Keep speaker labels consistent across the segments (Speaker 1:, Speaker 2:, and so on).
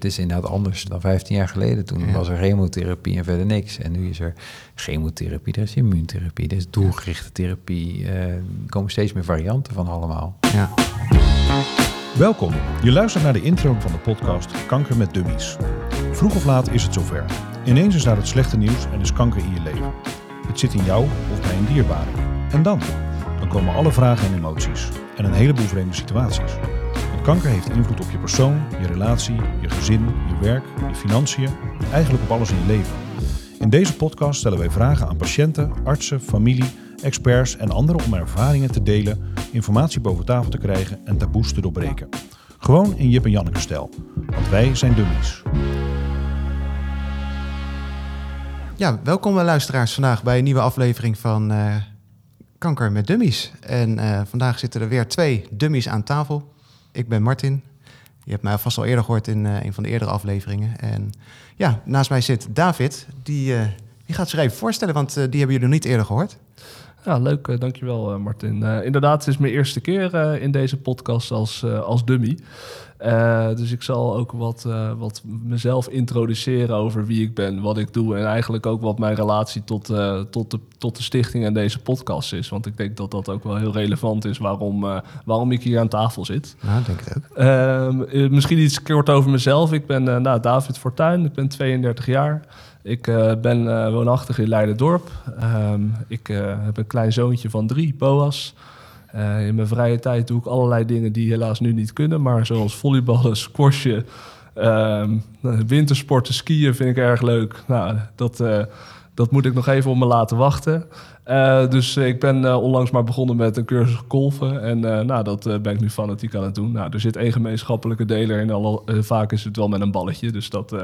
Speaker 1: Het is inderdaad anders dan 15 jaar geleden. Toen was er chemotherapie en verder niks. En nu is er chemotherapie, er is immuuntherapie, er is doelgerichte therapie. Uh, er komen steeds meer varianten van allemaal. Ja.
Speaker 2: Welkom. Je luistert naar de intro van de podcast Kanker met Dummies. Vroeg of laat is het zover. Ineens is daar het slechte nieuws en is kanker in je leven. Het zit in jou of bij een dierbare. En dan? Dan komen alle vragen en emoties. En een heleboel vreemde situaties. Kanker heeft invloed op je persoon, je relatie, je gezin, je werk, je financiën, eigenlijk op alles in je leven. In deze podcast stellen wij vragen aan patiënten, artsen, familie, experts en anderen om ervaringen te delen, informatie boven tafel te krijgen en taboes te doorbreken. Gewoon in Jip en Janneke stijl, want wij zijn dummies.
Speaker 3: Ja, welkom luisteraars vandaag bij een nieuwe aflevering van uh, Kanker met Dummies. En uh, vandaag zitten er weer twee dummies aan tafel. Ik ben Martin. Je hebt mij vast al eerder gehoord in uh, een van de eerdere afleveringen. En ja, naast mij zit David. Die, die gaat zich even voorstellen, want uh, die hebben jullie nog niet eerder gehoord.
Speaker 4: Ja, leuk. dankjewel, Martin. inderdaad, het is mijn eerste keer in deze podcast als, als dummy. Uh, dus ik zal ook wat, uh, wat mezelf introduceren over wie ik ben, wat ik doe en eigenlijk ook wat mijn relatie tot, uh, tot, de, tot de stichting en deze podcast is. Want ik denk dat dat ook wel heel relevant is waarom, waarom ik hier aan tafel zit.
Speaker 3: Nou, denk ik ook.
Speaker 4: Ehm, misschien iets kort over mezelf. Ik ben nou, David Fortuyn, ik ben 32 jaar. Ik ben woonachtig in Leiden-dorp. Um, ik heb een klein zoontje van drie, Boas. Uh, in mijn vrije tijd doe ik allerlei dingen die helaas nu niet kunnen. Maar zoals volleyballen, squashen, um, wintersporten, skiën vind ik erg leuk. Nou, dat, uh, dat moet ik nog even op me laten wachten. Uh, dus ik ben onlangs maar begonnen met een cursus golfen. En nou, dat ben ik nu fanatiek aan het doen. Nou, er zit één gemeenschappelijke deler in. Al, vaak is het wel met een balletje. Dus dat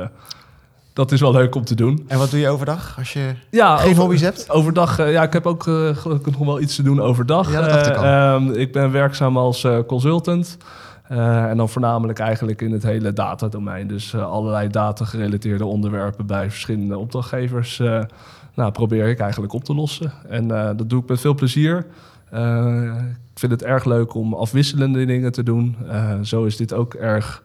Speaker 4: dat is wel leuk om te doen.
Speaker 3: En wat doe je overdag als je ja, geen hobby's hebt?
Speaker 4: Overdag, uh, ja, ik heb ook uh, gelukkig nog wel iets te doen overdag.
Speaker 3: Ja, dat dacht ik al.
Speaker 4: Uh, ik ben werkzaam als consultant. en dan voornamelijk eigenlijk in het hele datadomein. Dus allerlei data-gerelateerde onderwerpen bij verschillende opdrachtgevers. nou, probeer ik eigenlijk op te lossen. En dat doe ik met veel plezier. ik vind het erg leuk om afwisselende dingen te doen. zo is dit ook erg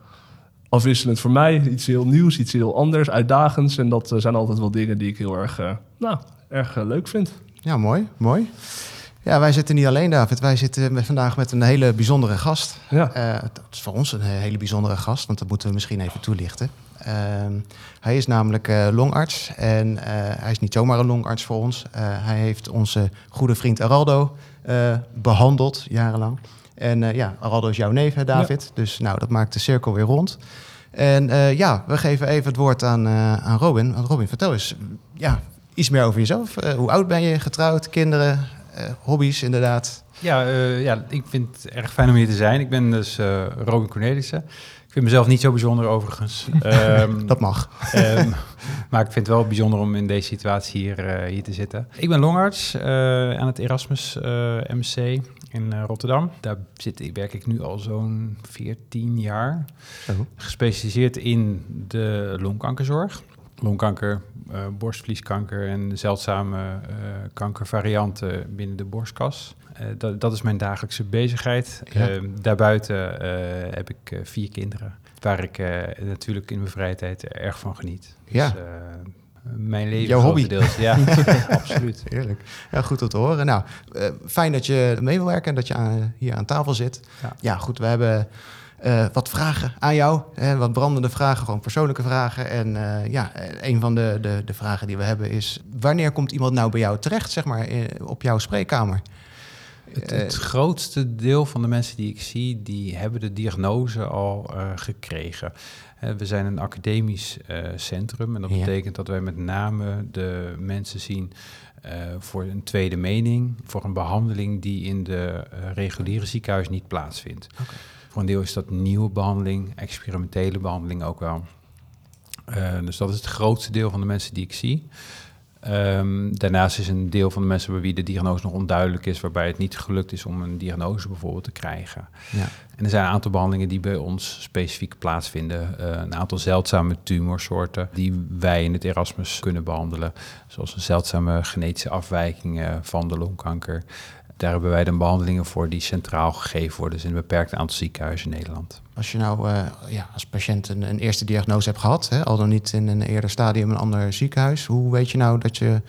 Speaker 4: afwisselend voor mij. Iets heel nieuws, iets heel anders, uitdagends. En dat eh, zijn altijd wel dingen die ik heel erg, uh, nou, erg uh, leuk vind.
Speaker 3: Ja, mooi, mooi. Ja, wij zitten niet alleen, David. Wij zitten vandaag met een hele bijzondere gast. Ja. Uh, dat is voor ons een hele bijzondere gast, want dat moeten we misschien even toelichten. Ehm, hij is namelijk longarts en hij is niet zomaar een longarts voor ons. hij heeft onze goede vriend Araldo behandeld jarenlang. En uh, ja, Araldo is jouw neef, hè, David. Dus nou, dat maakt de cirkel weer rond. En uh, ja, we geven even het woord aan, uh, aan Robin. Want Robin, vertel eens ja, iets meer over jezelf. hoe oud ben je, getrouwd, kinderen, hobby's inderdaad?
Speaker 1: Ja, ja, ik vind het erg fijn om hier te zijn. Ik ben dus Robin Cornelissen. Ik vind mezelf niet zo bijzonder overigens.
Speaker 3: um, dat mag. Um,
Speaker 1: maar ik vind het wel bijzonder om in deze situatie hier, hier te zitten. Ik ben longarts aan het Erasmus MC in uh, Rotterdam. Daar zit, werk ik nu al zo'n 14 jaar. Oh. Gespecialiseerd in de longkankerzorg. Longkanker, uh, borstvlieskanker en zeldzame uh, kankervarianten binnen de borstkas. Dat, dat, is mijn dagelijkse bezigheid. Ehm, daarbuiten heb ik vier kinderen, waar ik natuurlijk in mijn vrije tijd erg van geniet.
Speaker 3: Ja. Dus,
Speaker 1: mijn leven.
Speaker 3: Jouw hobby.
Speaker 1: Ja, absoluut.
Speaker 3: Heerlijk. Ja, goed om te horen. Nou, uh, fijn dat je mee wil werken en dat je aan, hier aan tafel zit. Ja, ja goed, we hebben uh, wat vragen aan jou. Hè, wat brandende vragen, gewoon persoonlijke vragen. En uh, ja, een van de, de, de vragen die we hebben is... wanneer komt iemand nou bij jou terecht, zeg maar, op jouw spreekkamer?
Speaker 1: Het, het, grootste deel van de mensen die ik zie, die hebben de diagnose al uh, gekregen. We zijn een academisch uh, centrum en dat betekent dat wij met name de mensen zien uh, voor een tweede mening, voor een behandeling die in de reguliere ziekenhuis niet plaatsvindt. Okay. Voor een deel is dat nieuwe behandeling, experimentele behandeling ook wel. dus dat is het grootste deel van de mensen die ik zie. Um, daarnaast is een deel van de mensen bij wie de diagnose nog onduidelijk is, waarbij het niet gelukt is om een diagnose bijvoorbeeld te krijgen. Ja. En er zijn een aantal behandelingen die bij ons specifiek plaatsvinden. Uh, een aantal zeldzame tumorsoorten die wij in het Erasmus kunnen behandelen, zoals een zeldzame genetische afwijkingen van de longkanker. Daar hebben wij de behandelingen voor die centraal gegeven worden, dus in een beperkt aantal ziekenhuizen in Nederland.
Speaker 3: Als je nou uh, ja, als patiënt een, een, eerste diagnose hebt gehad, hè, al dan niet in een eerder stadium een ander ziekenhuis, hoe weet je nou dat je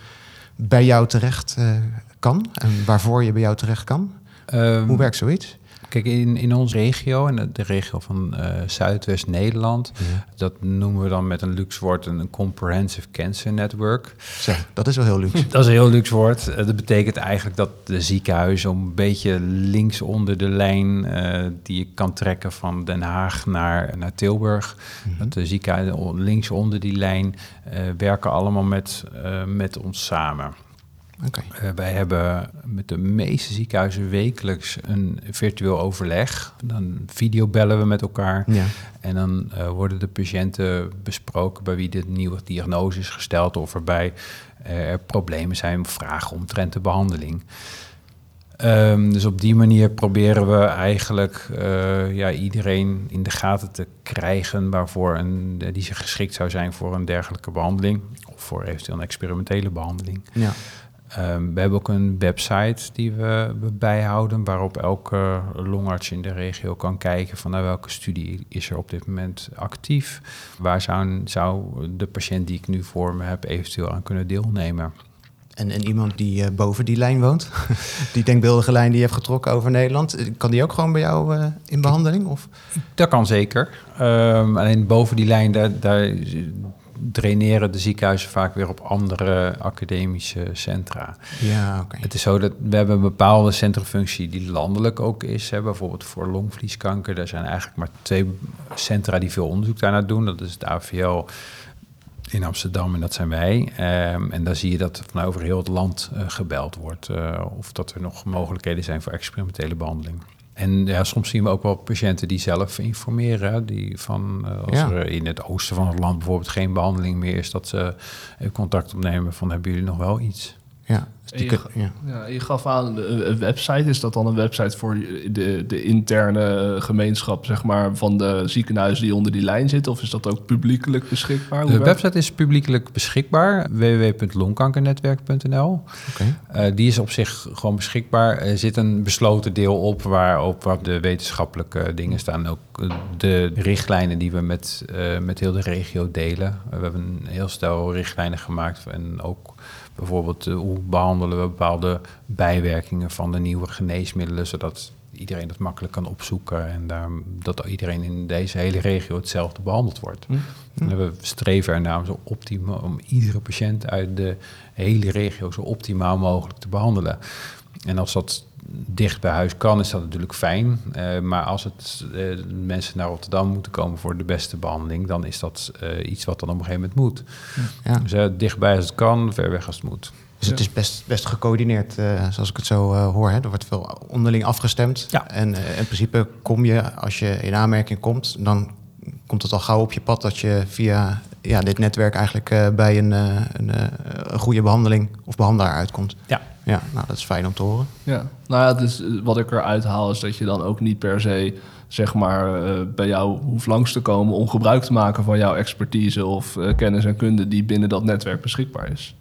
Speaker 3: bij jou terecht uh, kan en waarvoor je bij jou terecht kan? Um, hoe werkt zoiets?
Speaker 1: Kijk, in, in onze regio, en de, regio van uh, Zuidwest-Nederland, dat noemen we dan met een luxe woord een, Comprehensive Cancer Network.
Speaker 3: Zeg, dat is wel heel luxe.
Speaker 1: dat is een heel luxe woord. Uh, dat betekent eigenlijk dat de ziekenhuizen een beetje links onder de lijn uh, die je kan trekken van Den Haag naar, naar Tilburg. Mm Dat de ziekenhuizen links onder die lijn werken allemaal met, met ons samen. Uh, wij hebben met de meeste ziekenhuizen wekelijks een virtueel overleg. Dan videobellen we met elkaar. Ja. En dan uh, worden de patiënten besproken bij wie de nieuwe diagnose is gesteld of waarbij er problemen zijn, vragen omtrent de behandeling. Um, dus op die manier proberen we eigenlijk uh, ja, iedereen in de gaten te krijgen waarvoor een, die zich geschikt zou zijn voor een dergelijke behandeling of voor eventueel een experimentele behandeling. Ja. Um, we hebben ook een website die we, bijhouden, waarop elke longarts in de regio kan kijken van nou, welke studie is er op dit moment actief. Waar zou, zou de patiënt die ik nu voor me heb eventueel aan kunnen deelnemen.
Speaker 3: En, en iemand die uh, boven die lijn woont, die denkbeeldige lijn die je hebt getrokken over Nederland, eh, kan die ook gewoon bij jou uh, in behandeling? Of?
Speaker 1: Dat kan zeker. Um, alleen boven die lijn, daar, daar draineren de ziekenhuizen vaak weer op andere academische centra.
Speaker 3: Ja, oké.
Speaker 1: Het is zo dat we hebben een bepaalde centrumfunctie die landelijk ook is. Hè. Bijvoorbeeld voor longvlieskanker, er zijn eigenlijk maar twee centra die veel onderzoek daarnaar doen. Dat is het AVL in Amsterdam en dat zijn wij. Um, en dan zie je dat van over heel het land uh, gebeld wordt. Uh, of dat er nog mogelijkheden zijn voor experimentele behandeling. En ja, soms zien we ook wel patiënten die zelf informeren. Die van uh, als er in het oosten van het land bijvoorbeeld geen behandeling meer is, dat ze even contact opnemen van hebben jullie nog wel iets?
Speaker 3: Ja,
Speaker 4: dus je, ja. ja. je gaf aan een website. Is dat dan een website voor de, de interne gemeenschap zeg maar, van de ziekenhuizen die onder die lijn zitten? Of is dat ook publiekelijk beschikbaar?
Speaker 1: de website is publiekelijk beschikbaar. www.longkankernetwerk.nl okay. Uh, Die is op zich gewoon beschikbaar. Er zit een besloten deel op waar op waar de wetenschappelijke dingen staan. Ook de richtlijnen die we met, uh, met heel de regio delen. we hebben een heel stel richtlijnen gemaakt en ook Bijvoorbeeld uh, hoe behandelen we bepaalde bijwerkingen van de nieuwe geneesmiddelen, zodat iedereen dat makkelijk kan opzoeken en daar, dat iedereen in deze hele regio hetzelfde behandeld wordt. Hm. hm. We streven ernaar zo optimaal, om iedere patiënt uit de hele regio zo optimaal mogelijk te behandelen. En als dat dicht bij huis kan, is dat natuurlijk fijn. Uh, maar als het, uh, mensen naar Rotterdam moeten komen voor de beste behandeling, dan is dat uh, iets wat dan op een gegeven moment moet. Ja. Dus dichtbij als het kan, ver weg als het moet.
Speaker 3: Dus het is best, best gecoördineerd, zoals ik het zo hoor. Hè? Er wordt veel onderling afgestemd. Ja. En in principe kom je, als je in aanmerking komt, dan komt het al gauw op je pad dat je via ja, dit netwerk eigenlijk bij een, een, een goede behandeling of behandelaar uitkomt.
Speaker 1: Ja,
Speaker 3: ja, nou dat is fijn om te horen.
Speaker 4: Ja, nou ja, dus wat ik eruit haal is dat je dan ook niet per se zeg maar uh, bij jou hoeft langs te komen om gebruik te maken van jouw expertise of uh, kennis en kunde die binnen dat netwerk beschikbaar is.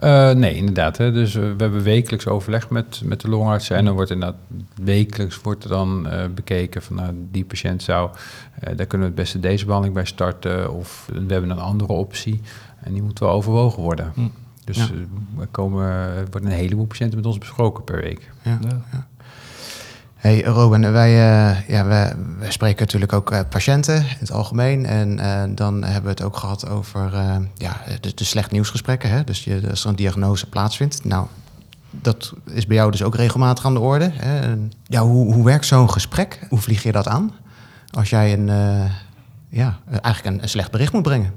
Speaker 1: Uh, nee, inderdaad. Hè. Dus we hebben wekelijks overleg met, met de longartsen. En dan wordt inderdaad wekelijks wordt er dan bekeken van nou, die patiënt zou, daar kunnen we het beste deze behandeling bij starten. Of we hebben een andere optie. En die moet wel overwogen worden. Hm. Dus ja. Eh, er, komen, er worden een heleboel patiënten met ons besproken per week. Ja, ja.
Speaker 3: Hey Robin, wij, uh, ja, wij, wij, spreken natuurlijk ook uh, patiënten in het algemeen. En uh, dan hebben we het ook gehad over ja, de, de slecht nieuwsgesprekken. Hè? Dus je, als er een diagnose plaatsvindt. Nou, dat is bij jou dus ook regelmatig aan de orde. Hè? En, ja, hoe, hoe werkt zo'n gesprek? Hoe vlieg je dat aan? Als jij een, ja, eigenlijk een, een slecht bericht moet brengen.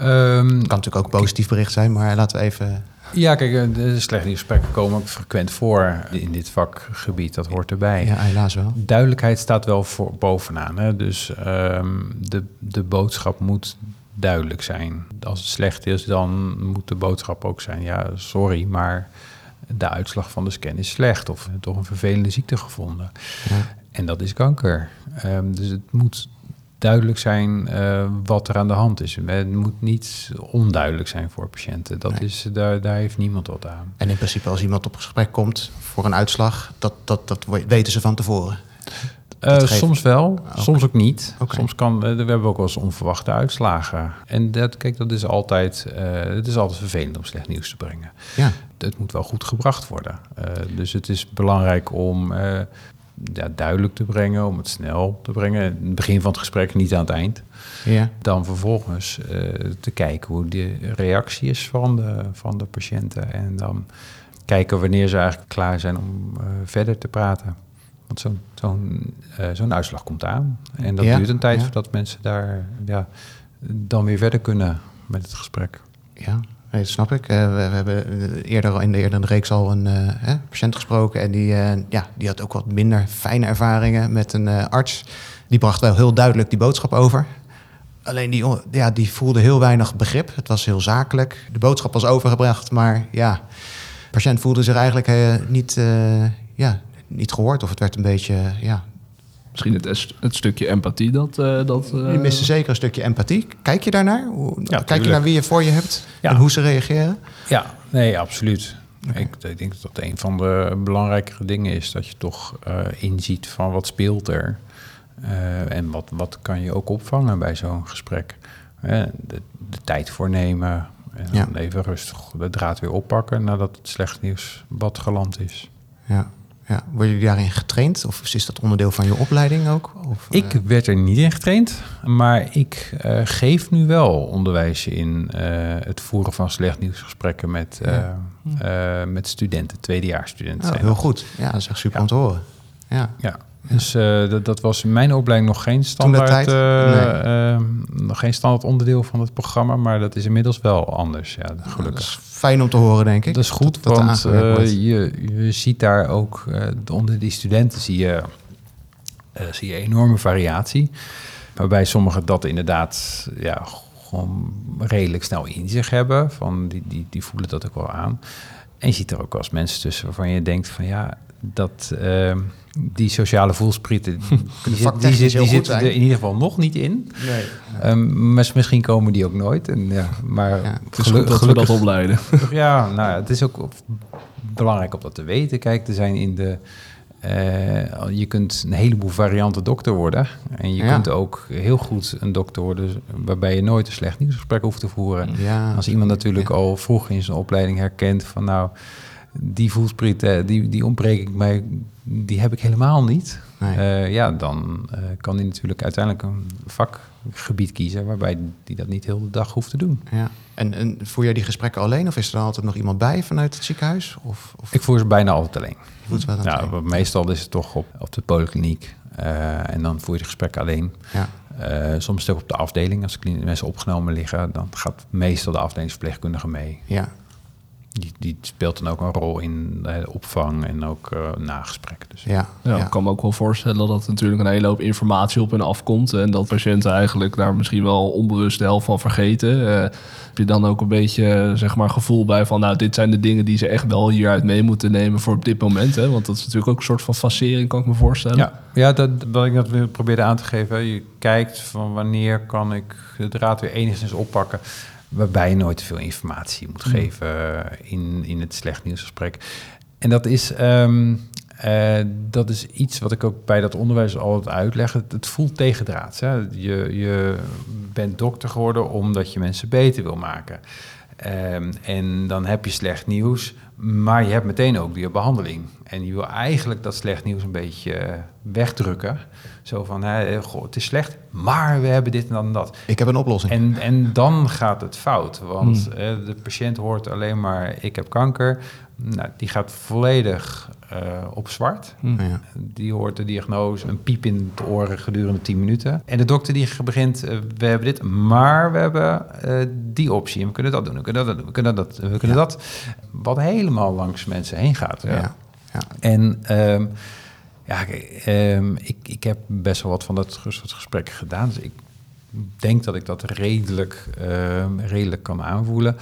Speaker 3: Um, kan natuurlijk ook een positief bericht zijn, maar laten we even.
Speaker 1: Ja, kijk, eh, slechte gesprekken komen ook frequent voor in dit vakgebied. Dat hoort erbij.
Speaker 3: Ja, helaas wel.
Speaker 1: Duidelijkheid staat wel voor bovenaan. Hè? Dus um, de, de boodschap moet duidelijk zijn. Als het slecht is, dan moet de boodschap ook zijn: ja, sorry, maar de uitslag van de scan is slecht of toch een vervelende ziekte gevonden. Ja. En dat is kanker. Um, dus het moet duidelijk zijn uh, wat er aan de hand is. Het moet niet onduidelijk zijn voor patiënten. Dat is, daar, daar heeft niemand wat aan.
Speaker 3: En in principe als iemand op gesprek komt voor een uitslag, dat, dat, dat weten ze van tevoren.
Speaker 1: Uh, soms wel, soms ook niet. Soms kan, we hebben ook wel eens onverwachte uitslagen. En dat, kijk, dat is altijd, uh, het is altijd vervelend om slecht nieuws te brengen. Ja. Het moet wel goed gebracht worden. Uh, dus het is belangrijk om ja, duidelijk te brengen, om het snel te brengen. In het begin van het gesprek, niet aan het eind. Ja. Dan vervolgens te kijken hoe de reactie is van de, van de patiënten. En dan kijken wanneer ze eigenlijk klaar zijn om verder te praten. Want zo'n zo'n uh, zo'n uitslag komt aan. En dat duurt een tijd voordat mensen daar ja, dan weer verder kunnen met het gesprek.
Speaker 3: Ja, nee, dat snap ik. Uh, we, hebben eerder in de, eerder de reeks al een uh, patiënt gesproken. En die, ja, die had ook wat minder fijne ervaringen met een arts. Die bracht wel heel duidelijk die boodschap over. Alleen die, ja, die voelde heel weinig begrip. Het was heel zakelijk. De boodschap was overgebracht, maar ja, de patiënt voelde zich eigenlijk niet, ja, niet gehoord. Of het werd een beetje, ja...
Speaker 4: Misschien het, het stukje empathie dat... Uh, dat
Speaker 3: uh... Je miste zeker een stukje empathie. Kijk je daarnaar? Hoe, ja, kijk je naar wie je voor je hebt en hoe ze reageren?
Speaker 1: Ja, nee, absoluut. Ik, ik, denk dat dat een van de belangrijkere dingen is. Dat je toch uh, inziet van wat speelt er. en wat, wat kan je ook opvangen bij zo'n gesprek. de, de, tijd voor nemen. En dan even rustig de draad weer oppakken nadat het slecht nieuws wat geland is.
Speaker 3: Ja. Ja, word je daarin getraind of is dat onderdeel van je opleiding ook? Of,
Speaker 1: ik uh... werd er niet in getraind, maar ik uh, geef nu wel onderwijs in uh, het voeren van slecht nieuwsgesprekken met, ja. met studenten, tweedejaarsstudenten.
Speaker 3: Oh, heel goed, ja, dat is echt super ja. om te horen. Ja.
Speaker 1: ja. Dus uh, dat, dat, was in mijn opleiding nog geen standaard, uh, nee. nog geen standaard onderdeel van het programma, maar dat is inmiddels wel anders. Ja, gelukkig
Speaker 3: fijn om te horen, denk ik.
Speaker 1: Dat is goed, dat, want uh, je, je ziet daar ook onder die studenten zie je, zie je enorme variatie. Waarbij sommigen dat inderdaad ja, gewoon redelijk snel in zich hebben. Van die, die, die voelen dat ook wel aan. En je ziet er ook als mensen tussen waarvan je denkt van ja, dat die sociale voelsprieten, die, die, die, die zitten er in ieder geval nog niet in. Nee. Um, misschien komen die ook nooit. En, ja, maar ja,
Speaker 4: het is geluk, dat gelukkig, we dat opleiden.
Speaker 1: Ja, nou ja, het is ook belangrijk om dat te weten. Kijk, er zijn in de... Uh, je kunt een heleboel varianten dokter worden. En je ja. kunt ook heel goed een dokter worden... waarbij je nooit een slecht nieuwsgesprek hoeft te voeren. Ja. Als iemand natuurlijk al vroeg in zijn opleiding herkent van... nou die voelspriet, die, die ontbreek ik mij, die heb ik helemaal niet. Uh, ja, dan uh, kan hij natuurlijk uiteindelijk een vakgebied kiezen waarbij die dat niet heel de dag hoeft te doen.
Speaker 3: Ja. En, en voer jij die gesprekken alleen of is er dan altijd nog iemand bij vanuit het ziekenhuis? Of, of?
Speaker 1: Ik voer ze bijna altijd alleen. Nou, meestal is het toch op, op de polykliniek uh, en dan voer je de gesprekken alleen. Ja. soms ook op de afdeling. Als mensen opgenomen liggen, dan gaat meestal de afdelingsverpleegkundige mee. Ja, die, die speelt dan ook een rol in de opvang en ook uh, nagesprekken. Dus.
Speaker 4: Ja, ja, ik kan me ook wel voorstellen dat natuurlijk een hele hoop informatie op hen afkomt. En dat patiënten eigenlijk daar misschien wel onbewust de helft van vergeten. Uh, heb je dan ook een beetje zeg maar, gevoel bij van, nou, dit zijn de dingen die ze echt wel hieruit mee moeten nemen voor op dit moment. Hè? Want dat is natuurlijk ook een soort van facering, kan ik me voorstellen.
Speaker 1: Ja, ja dat, wat ik dat probeerde aan te geven. Je kijkt van wanneer kan ik de draad weer enigszins oppakken waarbij je nooit te veel informatie moet mm. geven in, in het slecht nieuwsgesprek. En dat is, um, uh, dat is iets wat ik ook bij dat onderwijs altijd uitleg. Het, het voelt tegendraads. Hè? Je, je bent dokter geworden omdat je mensen beter wil maken. Um, en dan heb je slecht nieuws, maar je hebt meteen ook weer behandeling. En je wil eigenlijk dat slecht nieuws een beetje wegdrukken. Zo van, hè, goh, het is slecht, maar we hebben dit en dan dat.
Speaker 3: Ik heb een oplossing.
Speaker 1: En, en dan gaat het fout, want hmm. de patiënt hoort alleen maar, ik heb kanker. Nou, die gaat volledig uh, op zwart. Hmm. Ja. Die hoort de diagnose, een piep in de oren gedurende 10 minuten. En de dokter die begint, uh, we hebben dit, maar we hebben uh, die optie. En we kunnen dat doen, we kunnen dat, we kunnen dat, we kunnen ja. dat. Wat helemaal langs mensen heen gaat. Ja. ja. En... Um, ja, um, ik, ik heb best wel wat van dat soort gesprekken gedaan. Dus ik denk dat ik dat redelijk, uh, redelijk kan aanvoelen.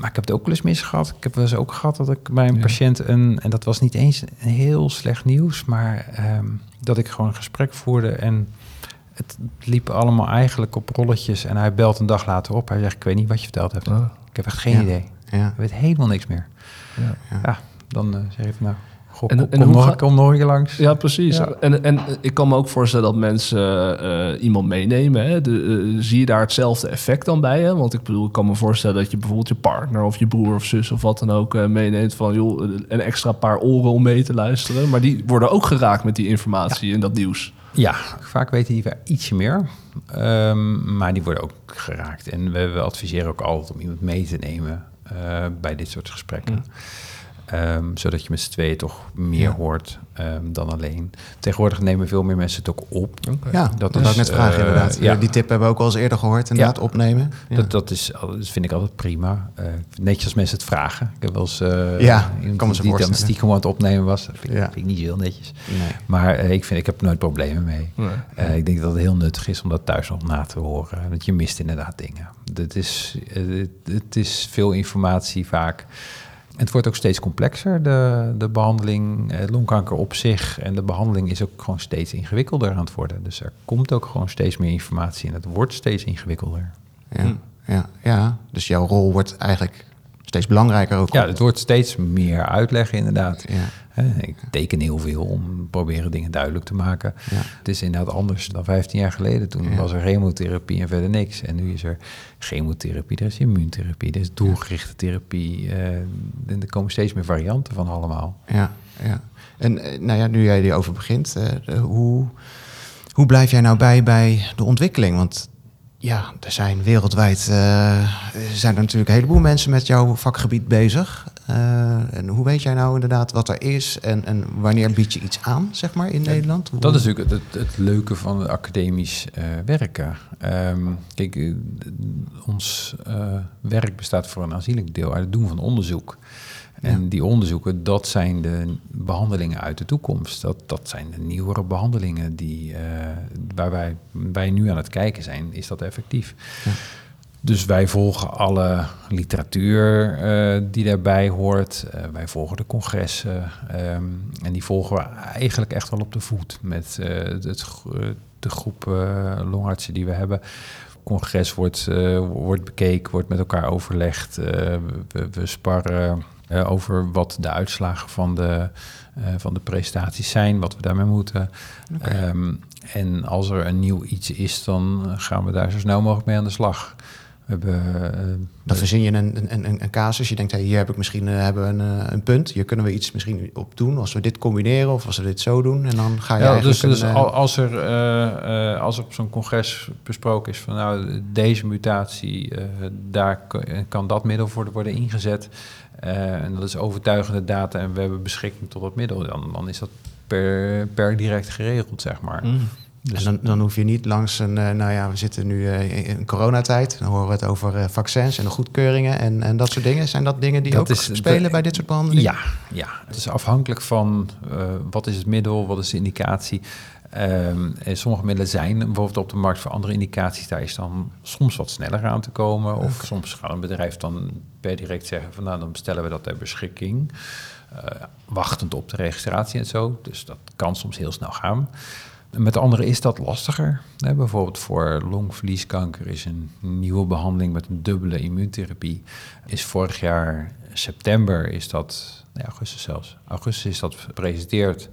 Speaker 1: Maar ik heb het ook wel eens mis gehad. Ik heb wel eens ook gehad dat ik bij een ja. patiënt een... en dat was niet eens een heel slecht nieuws... maar um, dat ik gewoon een gesprek voerde en het liep allemaal eigenlijk op rolletjes. En hij belt een dag later op. Hij zegt, ik weet niet wat je verteld hebt. Oh. Ik heb echt geen idee. Ja. Ik weet helemaal niks meer. Ja, ja. dan uh, zeg je van nou, en, en kom, nog, kom nog een langs.
Speaker 4: Ja, precies. En, en ik kan me ook voorstellen dat mensen uh, iemand meenemen. Hè? De, uh, zie je daar hetzelfde effect dan bij? Hè? Want ik bedoel, ik kan me voorstellen dat je bijvoorbeeld je partner of je broer of zus of wat dan ook uh, meeneemt van joh, een extra paar oren om mee te luisteren. Maar die worden ook geraakt met die informatie en dat nieuws.
Speaker 1: Ja, vaak weten die ietsje meer. Um, maar die worden ook geraakt. En we, we, adviseren ook altijd om iemand mee te nemen bij dit soort gesprekken. Mm. Ehm, zodat je met z'n tweeën toch meer hoort um, dan alleen. Tegenwoordig nemen veel meer mensen het ook op.
Speaker 3: Ja, dat is, ik net vragen uh, inderdaad. Ja. Die tip hebben we ook al eens eerder gehoord, inderdaad, ja. opnemen.
Speaker 1: Ja. Dat, dat, is, dat vind ik altijd prima. Uh, netjes als mensen het vragen. Ik heb wel eens uh,
Speaker 3: ja, kan
Speaker 1: die dan stiekem aan het opnemen was. Dat vind, ja. vind ik niet heel netjes. Nee. Maar ik, vind, ik heb nooit problemen mee. Nee. ik denk dat het heel nuttig is om dat thuis nog na te horen. Want je mist inderdaad dingen. Het is, het is veel informatie vaak het wordt ook steeds complexer, de, de behandeling, eh, longkanker op zich. En de behandeling is ook gewoon steeds ingewikkelder aan het worden. Dus er komt ook gewoon steeds meer informatie en het wordt steeds ingewikkelder.
Speaker 3: Ja, hm. ja, ja. dus jouw rol wordt eigenlijk steeds belangrijker ook.
Speaker 1: Ja, het wordt steeds meer uitleggen inderdaad. Ja. Ik teken heel veel om proberen dingen duidelijk te maken. Ja. Het is inderdaad anders dan 15 jaar geleden. Toen was er chemotherapie en verder niks. En nu is er chemotherapie, er is immuuntherapie, er is doelgerichte therapie. Uh, er komen steeds meer varianten van allemaal.
Speaker 3: Ja, ja. En eh, nou ja, nu jij erover begint, uh, hoe, hoe blijf jij nou bij bij de ontwikkeling? Want ja, er zijn wereldwijd uh, zijn er natuurlijk een heleboel mensen met jouw vakgebied bezig. Uh, en hoe weet jij nou inderdaad wat er is en, en wanneer bied je iets aan, zeg maar, in Nederland?
Speaker 1: Dat is natuurlijk het, het, leuke van academisch uh, werken. Um, kijk, ons werk bestaat voor een aanzienlijk deel uit het doen van onderzoek. En die onderzoeken, dat zijn de behandelingen uit de toekomst. Dat, dat zijn de nieuwere behandelingen die, waar wij, wij nu aan het kijken zijn. Is dat effectief? Ja. Dus wij volgen alle literatuur uh, die daarbij hoort. Uh, wij volgen de congressen. Um, en die volgen we eigenlijk echt wel op de voet met het, de groep longartsen die we hebben congres wordt, wordt bekeken, wordt met elkaar overlegd. we, we, sparren over wat de uitslagen van de, van de prestaties zijn, wat we daarmee moeten. Okay. Um, en als er een nieuw iets is, dan gaan we daar zo snel mogelijk mee aan de slag. We hebben, uh,
Speaker 3: dan verzin je een, een, een, een casus. Je denkt, hey, hier heb ik misschien hebben een, een punt. Hier kunnen we iets misschien op doen. Als we dit combineren of als we dit zo doen. En dan ga je ja,
Speaker 1: dus,
Speaker 3: dus
Speaker 1: als er, uh, als er op zo'n congres besproken is van nou, deze mutatie, daar kan dat middel voor worden ingezet. Uh, en dat is overtuigende data en we hebben beschikking tot dat middel. Dan, dan is dat per, per direct geregeld, zeg maar. Mm.
Speaker 3: Dus en dan, dan hoef je niet langs een, uh, nou ja, we zitten nu uh, in coronatijd. Dan horen we het over vaccins en de goedkeuringen en, en dat soort dingen. Zijn dat dingen die ook spelen bij dit soort behandelingen?
Speaker 1: Ja, ja, het is afhankelijk van wat is het middel, wat is de indicatie. Um, en sommige middelen zijn bijvoorbeeld op de markt voor andere indicaties. Daar is dan soms wat sneller aan te komen. Of soms gaat een bedrijf dan per direct zeggen van nou dan bestellen we dat ter beschikking. Wachtend op de registratie en zo. Dus dat kan soms heel snel gaan. Met andere is dat lastiger. Bijvoorbeeld voor longvlieskanker is een nieuwe behandeling met een dubbele immuuntherapie. Is vorig jaar september is dat, nee, augustus zelfs, augustus is dat gepresenteerd.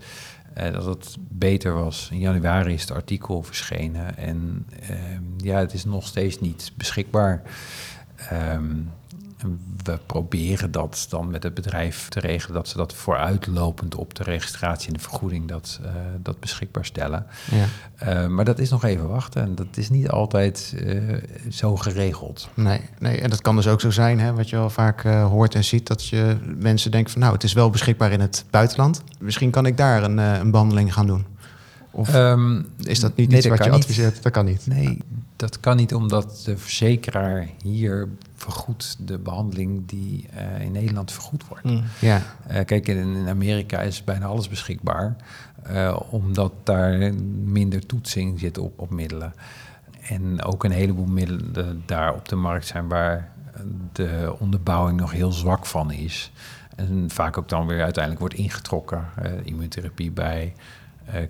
Speaker 1: Uh, dat het beter was. In januari is het artikel verschenen en uh, ja, het is nog steeds niet beschikbaar. Um, we proberen dat dan met het bedrijf te regelen, dat ze dat vooruitlopend op de registratie en de vergoeding dat, uh, dat beschikbaar stellen. Ja. Uh, maar dat is nog even wachten en dat is niet altijd uh, zo geregeld.
Speaker 3: Nee, nee, en dat kan dus ook zo zijn, hè, wat je al vaak hoort en ziet, dat je mensen denken van nou, het is wel beschikbaar in het buitenland. Misschien kan ik daar een, een behandeling gaan doen. Of um, is dat niet nee, iets wat je adviseert? Dat kan niet.
Speaker 1: Nee, dat kan niet omdat de verzekeraar hier vergoedt de behandeling die uh, in Nederland vergoed wordt. Mm. Ja. Uh, kijk, in, in, Amerika is bijna alles beschikbaar, uh, omdat daar minder toetsing zit op, op middelen. En ook een heleboel middelen daar op de markt zijn waar de onderbouwing nog heel zwak van is. En vaak ook dan weer uiteindelijk wordt ingetrokken. immuuntherapie bij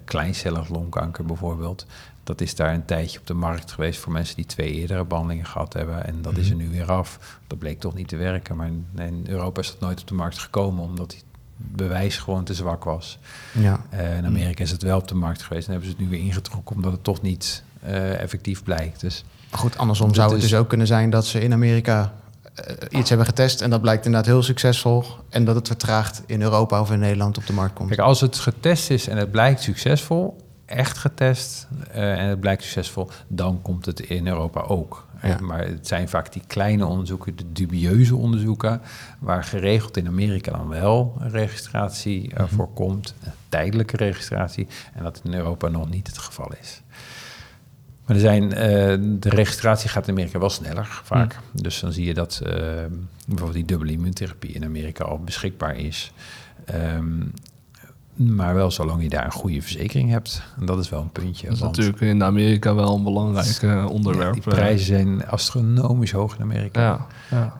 Speaker 1: kleincellig longkanker bijvoorbeeld Dat is daar een tijdje op de markt geweest voor mensen die twee eerdere behandelingen gehad hebben. En dat is er mhm. nu weer af. Dat bleek toch niet te werken. Maar in Europa is dat nooit op de markt gekomen, omdat het bewijs gewoon te zwak was. Ja. Uh, in Amerika is het wel op de markt geweest en hebben ze het nu weer ingetrokken, omdat het toch niet uh, effectief blijkt. Dus,
Speaker 3: Goed, andersom zou het dus ook kunnen zijn dat ze in Amerika iets hebben getest en dat blijkt inderdaad heel succesvol en dat het vertraagt in Europa of in Nederland op de markt komt.
Speaker 1: Kijk, als het getest is en het blijkt succesvol, echt getest uh, en het blijkt succesvol, dan komt het in Europa ook. Ja. Maar het zijn vaak die kleine onderzoeken, de dubieuze onderzoeken, waar geregeld in Amerika dan wel een registratie uh, voor komt, een tijdelijke registratie, en dat in Europa nog niet het geval is. Maar er zijn, uh, de registratie gaat in Amerika wel sneller, vaak. Dus dan zie je dat uh, bijvoorbeeld die dubbele immuuntherapie in Amerika al beschikbaar is. Um, maar wel zolang je daar een goede verzekering hebt. En dat is wel een puntje.
Speaker 4: Dat is natuurlijk in Amerika wel een belangrijk uh, onderwerp.
Speaker 1: die prijzen zijn astronomisch hoog in Amerika. Ja,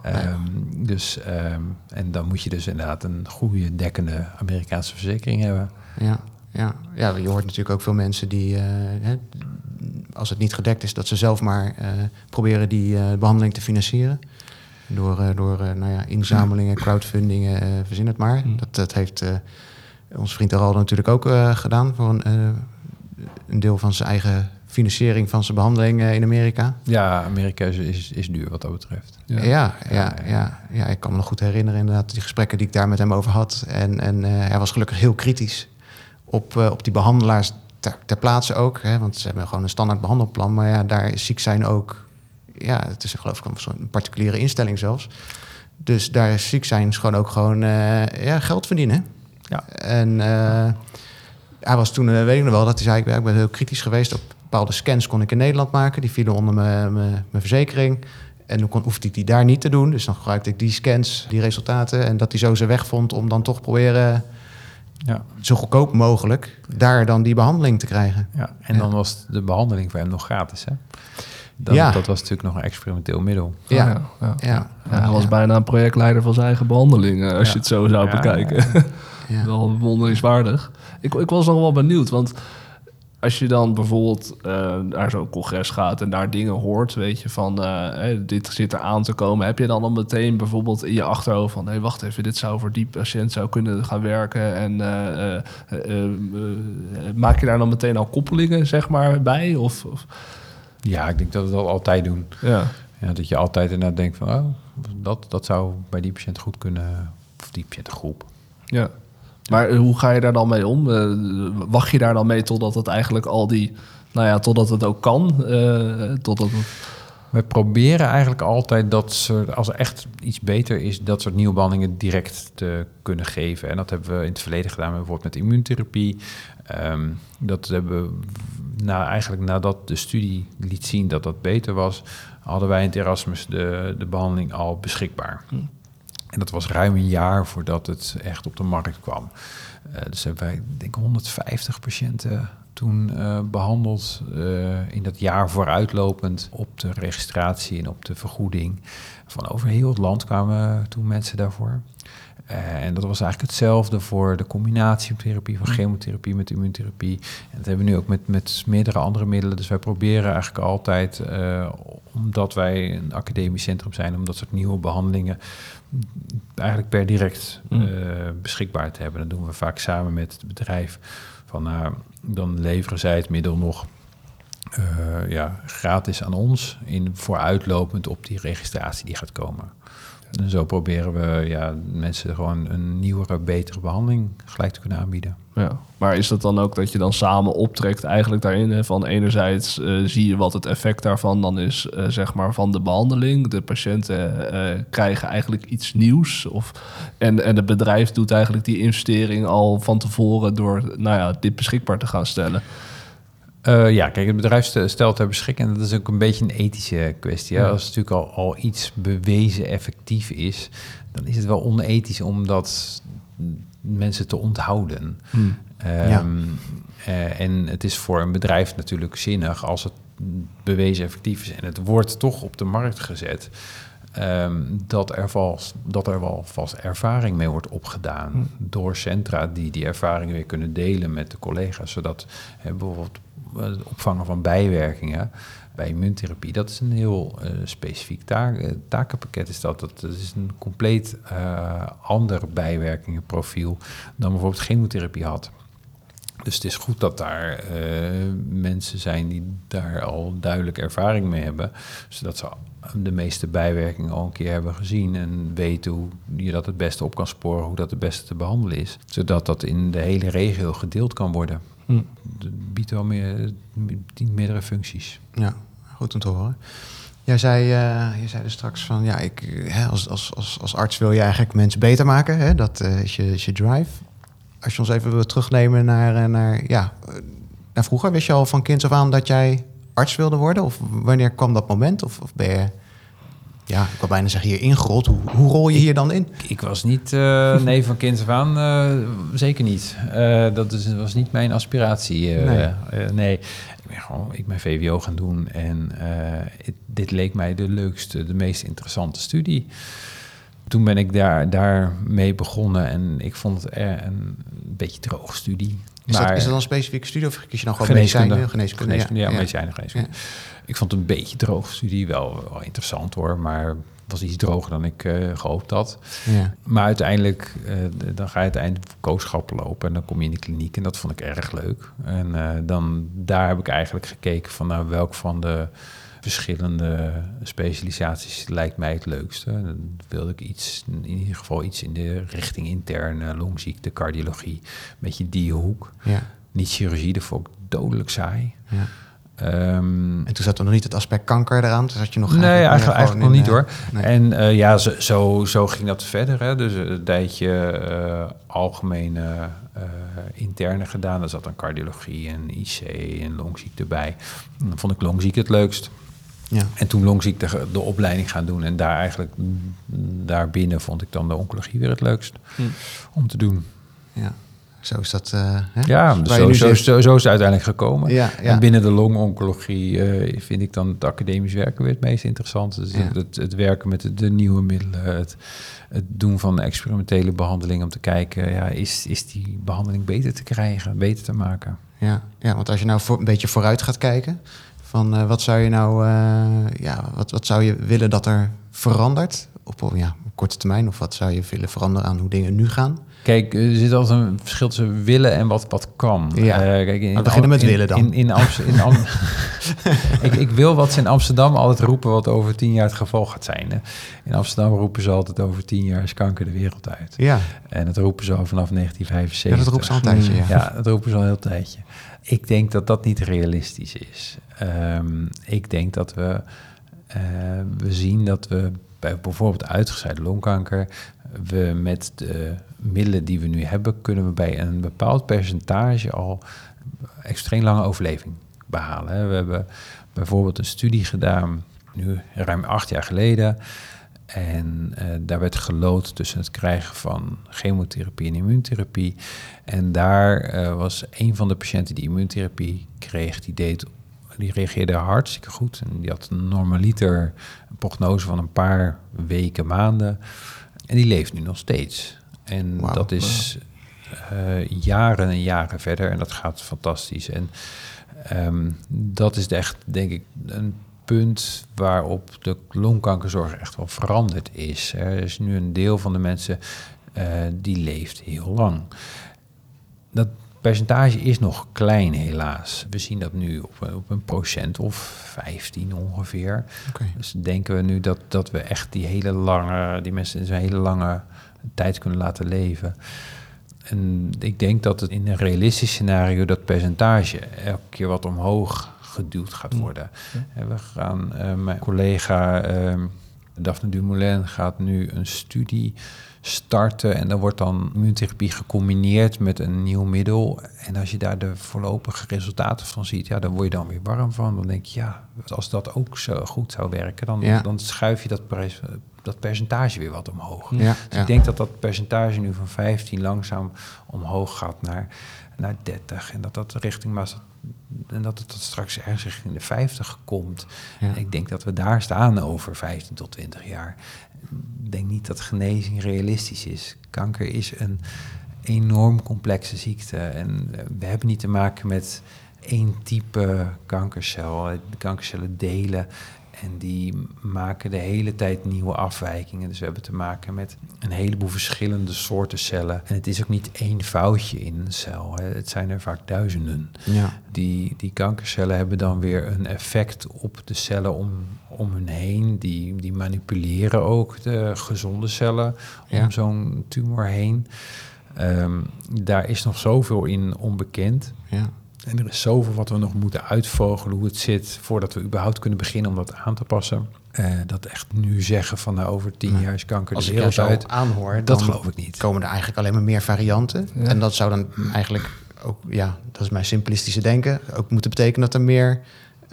Speaker 1: ja. Um, dus, um, en dan moet je dus inderdaad een goede dekkende Amerikaanse verzekering hebben.
Speaker 3: Ja, ja. ja je hoort natuurlijk ook veel mensen die, uh, hè, als het niet gedekt is, dat ze zelf maar uh, proberen die behandeling te financieren. Door, door nou ja, inzamelingen, crowdfundingen, verzin het maar. Mm. Dat, dat heeft onze vriend Harald natuurlijk ook uh, gedaan voor een, uh, een, deel van zijn eigen financiering van zijn behandeling uh, in Amerika.
Speaker 1: Ja, Amerika is, is, is, duur wat dat betreft.
Speaker 3: Ja. Ja, ja, ja, ja, ik kan me nog goed herinneren inderdaad die gesprekken die ik daar met hem over had. En, en hij was gelukkig heel kritisch op, op die behandelaars ter, ter plaatse ook. Hè, want ze hebben gewoon een standaard behandelplan. Maar ja, daar is ziek zijn ook... Ja, het is geloof ik een particuliere instelling zelfs. Dus daar is ziek zijn is gewoon ook gewoon ja, geld verdienen. Ja. En uh, hij was toen, uh, weet ik nog wel, dat hij zei, ik ben heel kritisch geweest op bepaalde scans kon ik in Nederland maken. Die vielen onder mijn verzekering. En dan kon, hoefde ik die daar niet te doen. Dus dan gebruikte ik die scans, die resultaten. En dat hij zo zijn weg vond om dan toch proberen ja. zo goedkoop mogelijk daar dan die behandeling te krijgen.
Speaker 1: Ja, en dan was de behandeling voor hem nog gratis, hè? Dan, ja. Dat was natuurlijk nog een experimenteel middel.
Speaker 4: Ja, ja, ja. hij was bijna een projectleider van zijn eigen behandeling, eh, als je het zo zou bekijken. Ja. wel wonderingswaardig. Ik, ik was nog wel benieuwd, want als je dan bijvoorbeeld uh, naar zo'n congres gaat en daar dingen hoort, weet je, van uh, dit zit er aan te komen, heb je dan al meteen bijvoorbeeld in je achterhoofd van, hé, hey, wacht even, dit zou voor die patiënt zou kunnen gaan werken en uh, maak je daar dan meteen al koppelingen, zeg maar, bij? Of, of?
Speaker 1: Ja, ik denk dat we dat altijd doen. Ja. ja. dat je altijd inderdaad denkt van, oh, dat, dat zou bij die patiënt goed kunnen, of die patiëntengroep.
Speaker 4: Ja. Maar hoe ga je daar dan mee om? Uh, wacht je daar dan mee totdat het eigenlijk al die, nou ja, totdat het ook kan? Uh, totdat
Speaker 1: We proberen eigenlijk altijd dat soort, als er echt iets beter is, dat soort nieuwe behandelingen direct te kunnen geven. En dat hebben we in het verleden gedaan, bijvoorbeeld met immuuntherapie. Um, dat hebben we nou, eigenlijk nadat de studie liet zien dat dat beter was, hadden wij in het Erasmus de, de behandeling al beschikbaar. Hm. En dat was ruim een jaar voordat het echt op de markt kwam. Uh, dus hebben wij, denk ik, 150 patiënten toen uh, behandeld uh, in dat jaar vooruitlopend op de registratie en op de vergoeding. Van over heel het land kwamen toen mensen daarvoor. Uh, en dat was eigenlijk hetzelfde voor de combinatietherapie van chemotherapie met immuuntherapie. En dat hebben we nu ook met, met meerdere andere middelen. Dus wij proberen eigenlijk altijd, omdat wij een academisch centrum zijn, om dat soort nieuwe behandelingen eigenlijk per direct mm. uh, beschikbaar te hebben. Dat doen we vaak samen met het bedrijf. Van, nou, dan leveren zij het middel nog uh, ja, gratis aan ons in vooruitlopend op die registratie die gaat komen. En zo proberen we ja, mensen gewoon een nieuwere, betere behandeling gelijk te kunnen aanbieden.
Speaker 4: Ja, maar is dat dan ook dat je dan samen optrekt eigenlijk daarin? Hè? Van enerzijds uh, zie je wat het effect daarvan dan is, uh, zeg maar, van de behandeling. De patiënten uh, krijgen eigenlijk iets nieuws. Of, en, en het bedrijf doet eigenlijk die investering al van tevoren door nou ja, dit beschikbaar te gaan stellen.
Speaker 1: Uh, ja, kijk, het bedrijf stelt ter beschikking. En dat is ook een beetje een ethische kwestie. Ja. Als het natuurlijk al, al iets bewezen effectief is, dan is het wel onethisch om dat mensen te onthouden. Hmm. Um, uh, en het is voor een bedrijf natuurlijk zinnig als het bewezen effectief is en het wordt toch op de markt gezet. ehm, dat, er vast, dat er wel vast ervaring mee wordt opgedaan hm. door centra die die ervaring weer kunnen delen met de collega's. Zodat hè, bijvoorbeeld het opvangen van bijwerkingen bij immuuntherapie, dat is een heel uh, specifiek taak, uh, takenpakket. Is dat. dat. is een compleet ander bijwerkingenprofiel dan bijvoorbeeld chemotherapie had. Dus het is goed dat daar mensen zijn die daar al duidelijk ervaring mee hebben, zodat ze de meeste bijwerkingen al een keer hebben gezien en weten hoe je dat het beste op kan sporen, hoe dat het beste te behandelen is, zodat dat in de hele regio gedeeld kan worden. Hm. Het biedt wel meer, meerdere functies.
Speaker 3: Ja, goed om te horen. Jij zei, uh, je zei er straks van, ja, ik, hè, als, als, als, als arts wil je eigenlijk mensen beter maken. Hè? Dat uh, is, je, is je drive. Als je ons even wil terugnemen naar, eh, naar, ja, naar vroeger, wist je al van kinds af aan dat jij arts wilde worden? Of wanneer kwam dat moment? Of, of ben je ja, ik wil bijna zeggen hier ingerold. Hoe, hoe rol je hier dan in?
Speaker 1: Ik, was niet, uh, nee, van kind af aan, uh, zeker niet. Uh, dat is, was niet mijn aspiratie. nee. nee. ik ben gewoon, ik ben VWO gaan doen en het, dit leek mij de leukste, de meest interessante studie. Toen ben ik daar, daarmee begonnen en ik vond het een beetje droog studie.
Speaker 3: Is, maar, dat, is dat dan een specifieke studie of kies je dan gewoon geneeskunde?
Speaker 1: Geneeskunde, geneeskunde ja, ja, ja. geneeskunde. Ik vond het een beetje droog studie, wel, wel interessant hoor, maar was iets droger dan ik uh, gehoopt had. Ja. Maar uiteindelijk, uh, dan ga je het eind kooschappen lopen en dan kom je in de kliniek en dat vond ik erg leuk. En uh, dan daar heb ik eigenlijk gekeken van nou, welk van de verschillende specialisaties lijkt mij het leukste. Dan wilde ik iets, in ieder geval iets in de richting interne longziekte, cardiologie, een beetje die hoek. Ja. Niet chirurgie, dat vond ik dodelijk saai. Ja.
Speaker 3: Um, en toen zat er nog niet het aspect kanker eraan. Toen zat je nog
Speaker 1: nee, eigenlijk, eigenlijk nog niet eh, hoor. En uh, ja, zo, zo, zo, ging dat verder. Hè. Dus een tijdje uh, algemene interne gedaan. Daar zat dan cardiologie en IC en longziekte bij. En dan vond ik longziekte het leukst. Ja. En toen longziekte de opleiding gaan doen. En daar eigenlijk, daarbinnen vond ik dan de oncologie weer het leukst hm. om te doen.
Speaker 3: Ja. Zo is dat. Uh,
Speaker 1: hè? Ja, zo, zo, zo, zo, is het uiteindelijk gekomen. Ja, ja. En binnen de longoncologie uh, vind ik dan het academisch werken weer het meest interessant. Dus het, het, werken met de, de, nieuwe middelen, het, het doen van experimentele behandeling om te kijken, ja, is, is die behandeling beter te krijgen, beter te maken?
Speaker 3: Ja, ja want als je nou voor, een beetje vooruit gaat kijken, van uh, wat zou je nou, ja, wat, wat zou je willen dat er verandert op ja, korte termijn? Of wat zou je willen veranderen aan hoe dingen nu gaan?
Speaker 1: Kijk, er zit altijd een verschil tussen willen en wat, wat kan.
Speaker 3: Ja. Uh, kijk, in, we beginnen met willen dan.
Speaker 1: In, in, Amsterdam, in ik, ik wil wat ze in Amsterdam altijd roepen wat over tien jaar het geval gaat zijn. Hè. In Amsterdam roepen ze altijd over tien jaar is kanker de wereld uit. Ja. En dat roepen ze al vanaf 1975. Ja,
Speaker 3: dat roepen ze al een tijdje, ja.
Speaker 1: ja. dat roepen ze al een heel tijdje. Ik denk dat dat niet realistisch is. Um, ik denk dat we, uh, we zien dat we bij bijvoorbeeld uitgezaaide longkanker we met de middelen die we nu hebben, kunnen we bij een bepaald percentage al extreem lange overleving behalen. We hebben bijvoorbeeld een studie gedaan, nu ruim acht jaar geleden. En uh, daar werd gelood tussen het krijgen van chemotherapie en immuuntherapie. En daar uh, was een van de patiënten die immuuntherapie kreeg, die, deed, die reageerde hartstikke goed. En die had een normaliter een prognose van een paar weken, maanden. En die leeft nu nog steeds. En dat is uh, jaren en jaren verder en dat gaat fantastisch. En um, dat is echt, denk ik, een punt waarop de longkankerzorg echt wel veranderd is. Er is nu een deel van de mensen uh, die leeft heel lang. Dat percentage is nog klein, helaas. We zien dat nu op, op een procent of 15 ongeveer. Okay. Dus denken we nu dat, dat we echt die hele lange, die mensen in zo'n hele lange tijd kunnen laten leven. En ik denk dat het in een realistisch scenario dat percentage elke keer wat omhoog geduwd gaat mm. worden. En we gaan, uh, mijn collega uh, Daphne Dumoulin gaat nu een studie starten. En dan wordt dan immuuntherapie gecombineerd met een nieuw middel. En als je daar de voorlopige resultaten van ziet, ja, dan word je dan weer warm van. Dan denk je, ja, als dat ook zo goed zou werken, dan, dan schuif je dat, dat percentage weer wat omhoog. Ja, dus ik denk dat dat percentage nu van 15 langzaam omhoog gaat naar, naar 30. En dat dat richting en dat het straks ergens in de 50 komt. Ik denk dat we daar staan over 15 tot 20 jaar. Ik denk niet dat genezing realistisch is. Kanker is een enorm complexe ziekte. En we hebben niet te maken met één type kankercel. De kankercellen delen en die maken de hele tijd nieuwe afwijkingen. Dus we hebben te maken met een heleboel verschillende soorten cellen. En het is ook niet één foutje in een cel. Hè. Het zijn er vaak duizenden. Ja. Die, die kankercellen hebben dan weer een effect op de cellen om, om hun heen. Die, die manipuleren ook de gezonde cellen om zo'n tumor heen. Um, daar is nog zoveel in onbekend. Ja. En er is zoveel wat we nog moeten uitvogelen hoe het zit voordat we überhaupt kunnen beginnen om dat aan te passen. Uh, dat echt nu zeggen van nou, over tien jaar is kanker
Speaker 3: Als de wereld uit. aanhoor,
Speaker 1: dat geloof ik niet.
Speaker 3: Komen er eigenlijk alleen maar meer varianten. En dat zou dan eigenlijk ook, ja, dat is mijn simplistische denken, ook moeten betekenen dat er meer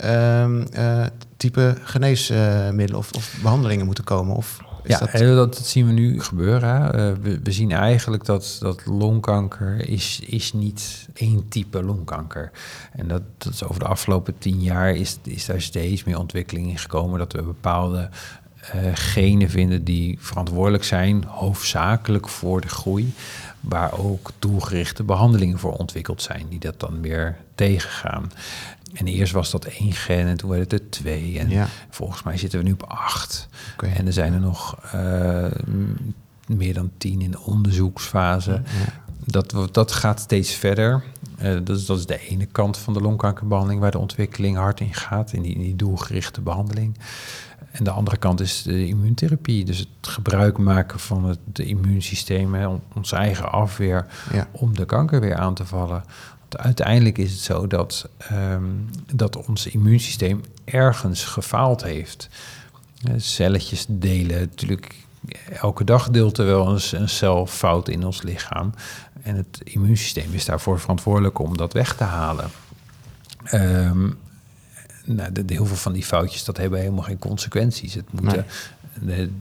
Speaker 3: um, uh, type geneesmiddelen of, of behandelingen moeten komen. Of
Speaker 1: ja, dat... dat... zien we nu gebeuren. Uh, we, we, zien eigenlijk dat, dat longkanker is, is niet één type longkanker. En dat, dat is over de afgelopen tien jaar is, is daar steeds meer ontwikkeling in gekomen. Dat we bepaalde uh, genen vinden die verantwoordelijk zijn, hoofdzakelijk voor de groei. Waar ook doelgerichte behandelingen voor ontwikkeld zijn, die dat dan weer tegengaan. En eerst was dat één gen en toen werd het er twee. En volgens mij zitten we nu op acht. En er zijn er nog uh, meer dan tien in de onderzoeksfase. Dat, dat gaat steeds verder. Uh, dat, is, dat is de ene kant van de longkankerbehandeling waar de ontwikkeling hard in gaat, in die, in die doelgerichte behandeling. En de andere kant is de immuuntherapie. Dus het gebruik maken van het immuunsysteem, hè, ons eigen afweer, om de kanker weer aan te vallen uiteindelijk is het zo dat, um, dat ons immuunsysteem ergens gefaald heeft. Celletjes delen natuurlijk. Elke dag deelt er wel eens een cel fout in ons lichaam. En het immuunsysteem is daarvoor verantwoordelijk om dat weg te halen. Um, nou, de, heel veel van die foutjes, dat hebben helemaal geen consequenties. Het moeten,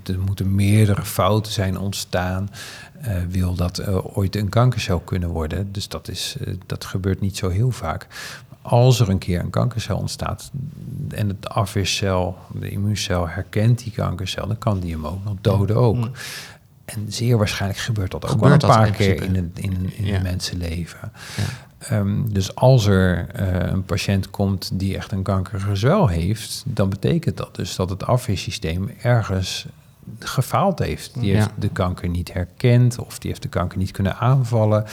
Speaker 1: er moeten meerdere fouten zijn ontstaan. Uh, wil dat uh, ooit een kankercel kunnen worden. Dus dat, is, uh, dat gebeurt niet zo heel vaak. Als er een keer een kankercel ontstaat en het afweercel, de immuuncel, herkent die kankercel, dan kan die hem ook nog doden ook. Mm. En zeer waarschijnlijk gebeurt dat ook gebeurt wel een paar keer in, het, in, in ja. een mensenleven. Ja. Um, dus als er uh, een patiënt komt die echt een kankergezwel heeft, dan betekent dat dus dat het afweersysteem ergens gefaald heeft. Die heeft de kanker niet herkend of die heeft de kanker niet kunnen aanvallen.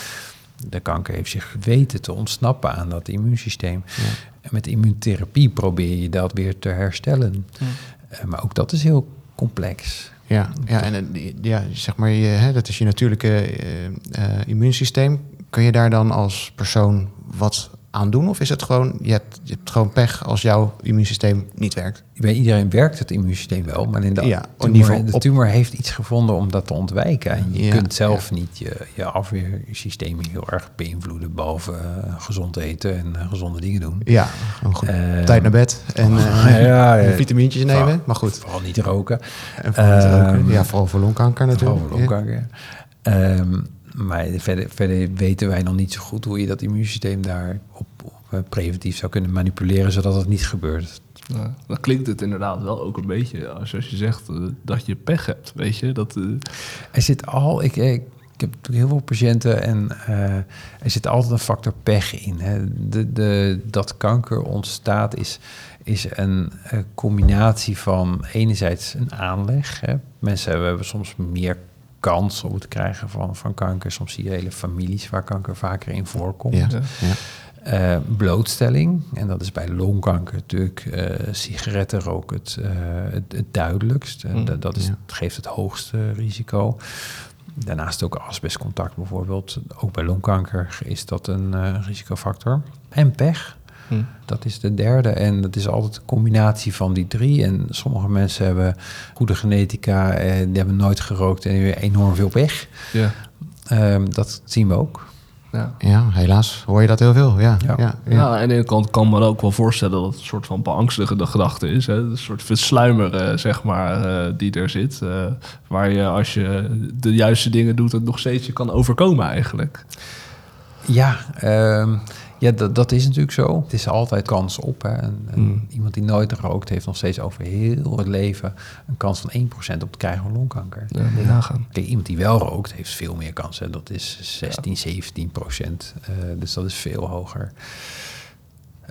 Speaker 1: De kanker heeft zich weten te ontsnappen aan dat immuunsysteem. Ja. En met immuuntherapie probeer je dat weer te herstellen. Ja. Uh, maar ook dat is heel complex.
Speaker 3: Ja, ja en ja, zeg maar, je, hè, dat is je natuurlijke uh, uh, immuunsysteem. Kun je daar dan als persoon wat aan doen? Of is het gewoon, je hebt, je hebt gewoon pech als jouw immuunsysteem niet werkt?
Speaker 1: Bij iedereen werkt het immuunsysteem wel, maar in de, ja, tumor, de tumor heeft iets gevonden om dat te ontwijken. En je kunt zelf niet je, je afweersysteem heel erg beïnvloeden, behalve uh, gezond eten en uh, gezonde dingen doen.
Speaker 3: Ja, goed. Uh, tijd naar bed en ja, vitamintjes nemen, maar goed.
Speaker 1: Vooral niet roken.
Speaker 3: En vooral niet roken. Ehm, ja, vooral voor longkanker natuurlijk.
Speaker 1: Vooral voor longkanker, um, maar verder, verder, weten wij nog niet zo goed hoe je dat immuunsysteem daar op, op eh, preventief zou kunnen manipuleren, zodat het niet gebeurt.
Speaker 4: Ja, dan klinkt het inderdaad wel ook een beetje als, als je zegt uh, dat je pech hebt, weet je. Dat, uh...
Speaker 1: Er zit al, ik, ik, ik heb heel veel patiënten en uh, er zit altijd een factor pech in. Hè. De, de, dat kanker ontstaat is, is een, een combinatie van enerzijds een aanleg. Hè. Mensen hebben, hebben soms meer kans op het krijgen van, van kanker. Soms zie je hele families waar kanker vaker in voorkomt. Ja, ja. Uh, blootstelling, en dat is bij longkanker natuurlijk uh, sigarettenrook het, uh, het, het, duidelijkst. Mm, dat, dat is, geeft het hoogste risico. Daarnaast ook asbestcontact bijvoorbeeld. Ook bij longkanker is dat een risicofactor. En pech. Hm. Dat is de derde. En dat is altijd een combinatie van die drie. En sommige mensen hebben goede genetica, en die hebben nooit gerookt en weer enorm veel pech. Ja. Um, dat zien we ook.
Speaker 3: Ja. ja, helaas hoor je dat heel veel. Ja, ja. ja,
Speaker 4: ja. aan de ene kant kan me ook wel voorstellen dat het een soort van beangstigende gedachte is. Hè? Een soort versluimer, zeg maar, uh, die er zit. Uh, waar je als je de juiste dingen doet, het nog steeds je kan overkomen eigenlijk.
Speaker 1: Ja, um, Ja, dat, dat is natuurlijk zo. Het is altijd kans op. Hè. En, mm. Iemand die nooit gerookt heeft nog steeds over heel het leven een kans van 1% op te krijgen van longkanker.
Speaker 4: Ja, moet nagaan.
Speaker 1: Kijk, iemand die wel rookt heeft veel meer kansen. Dat is 16, 17 procent. Uh, dus dat is veel hoger.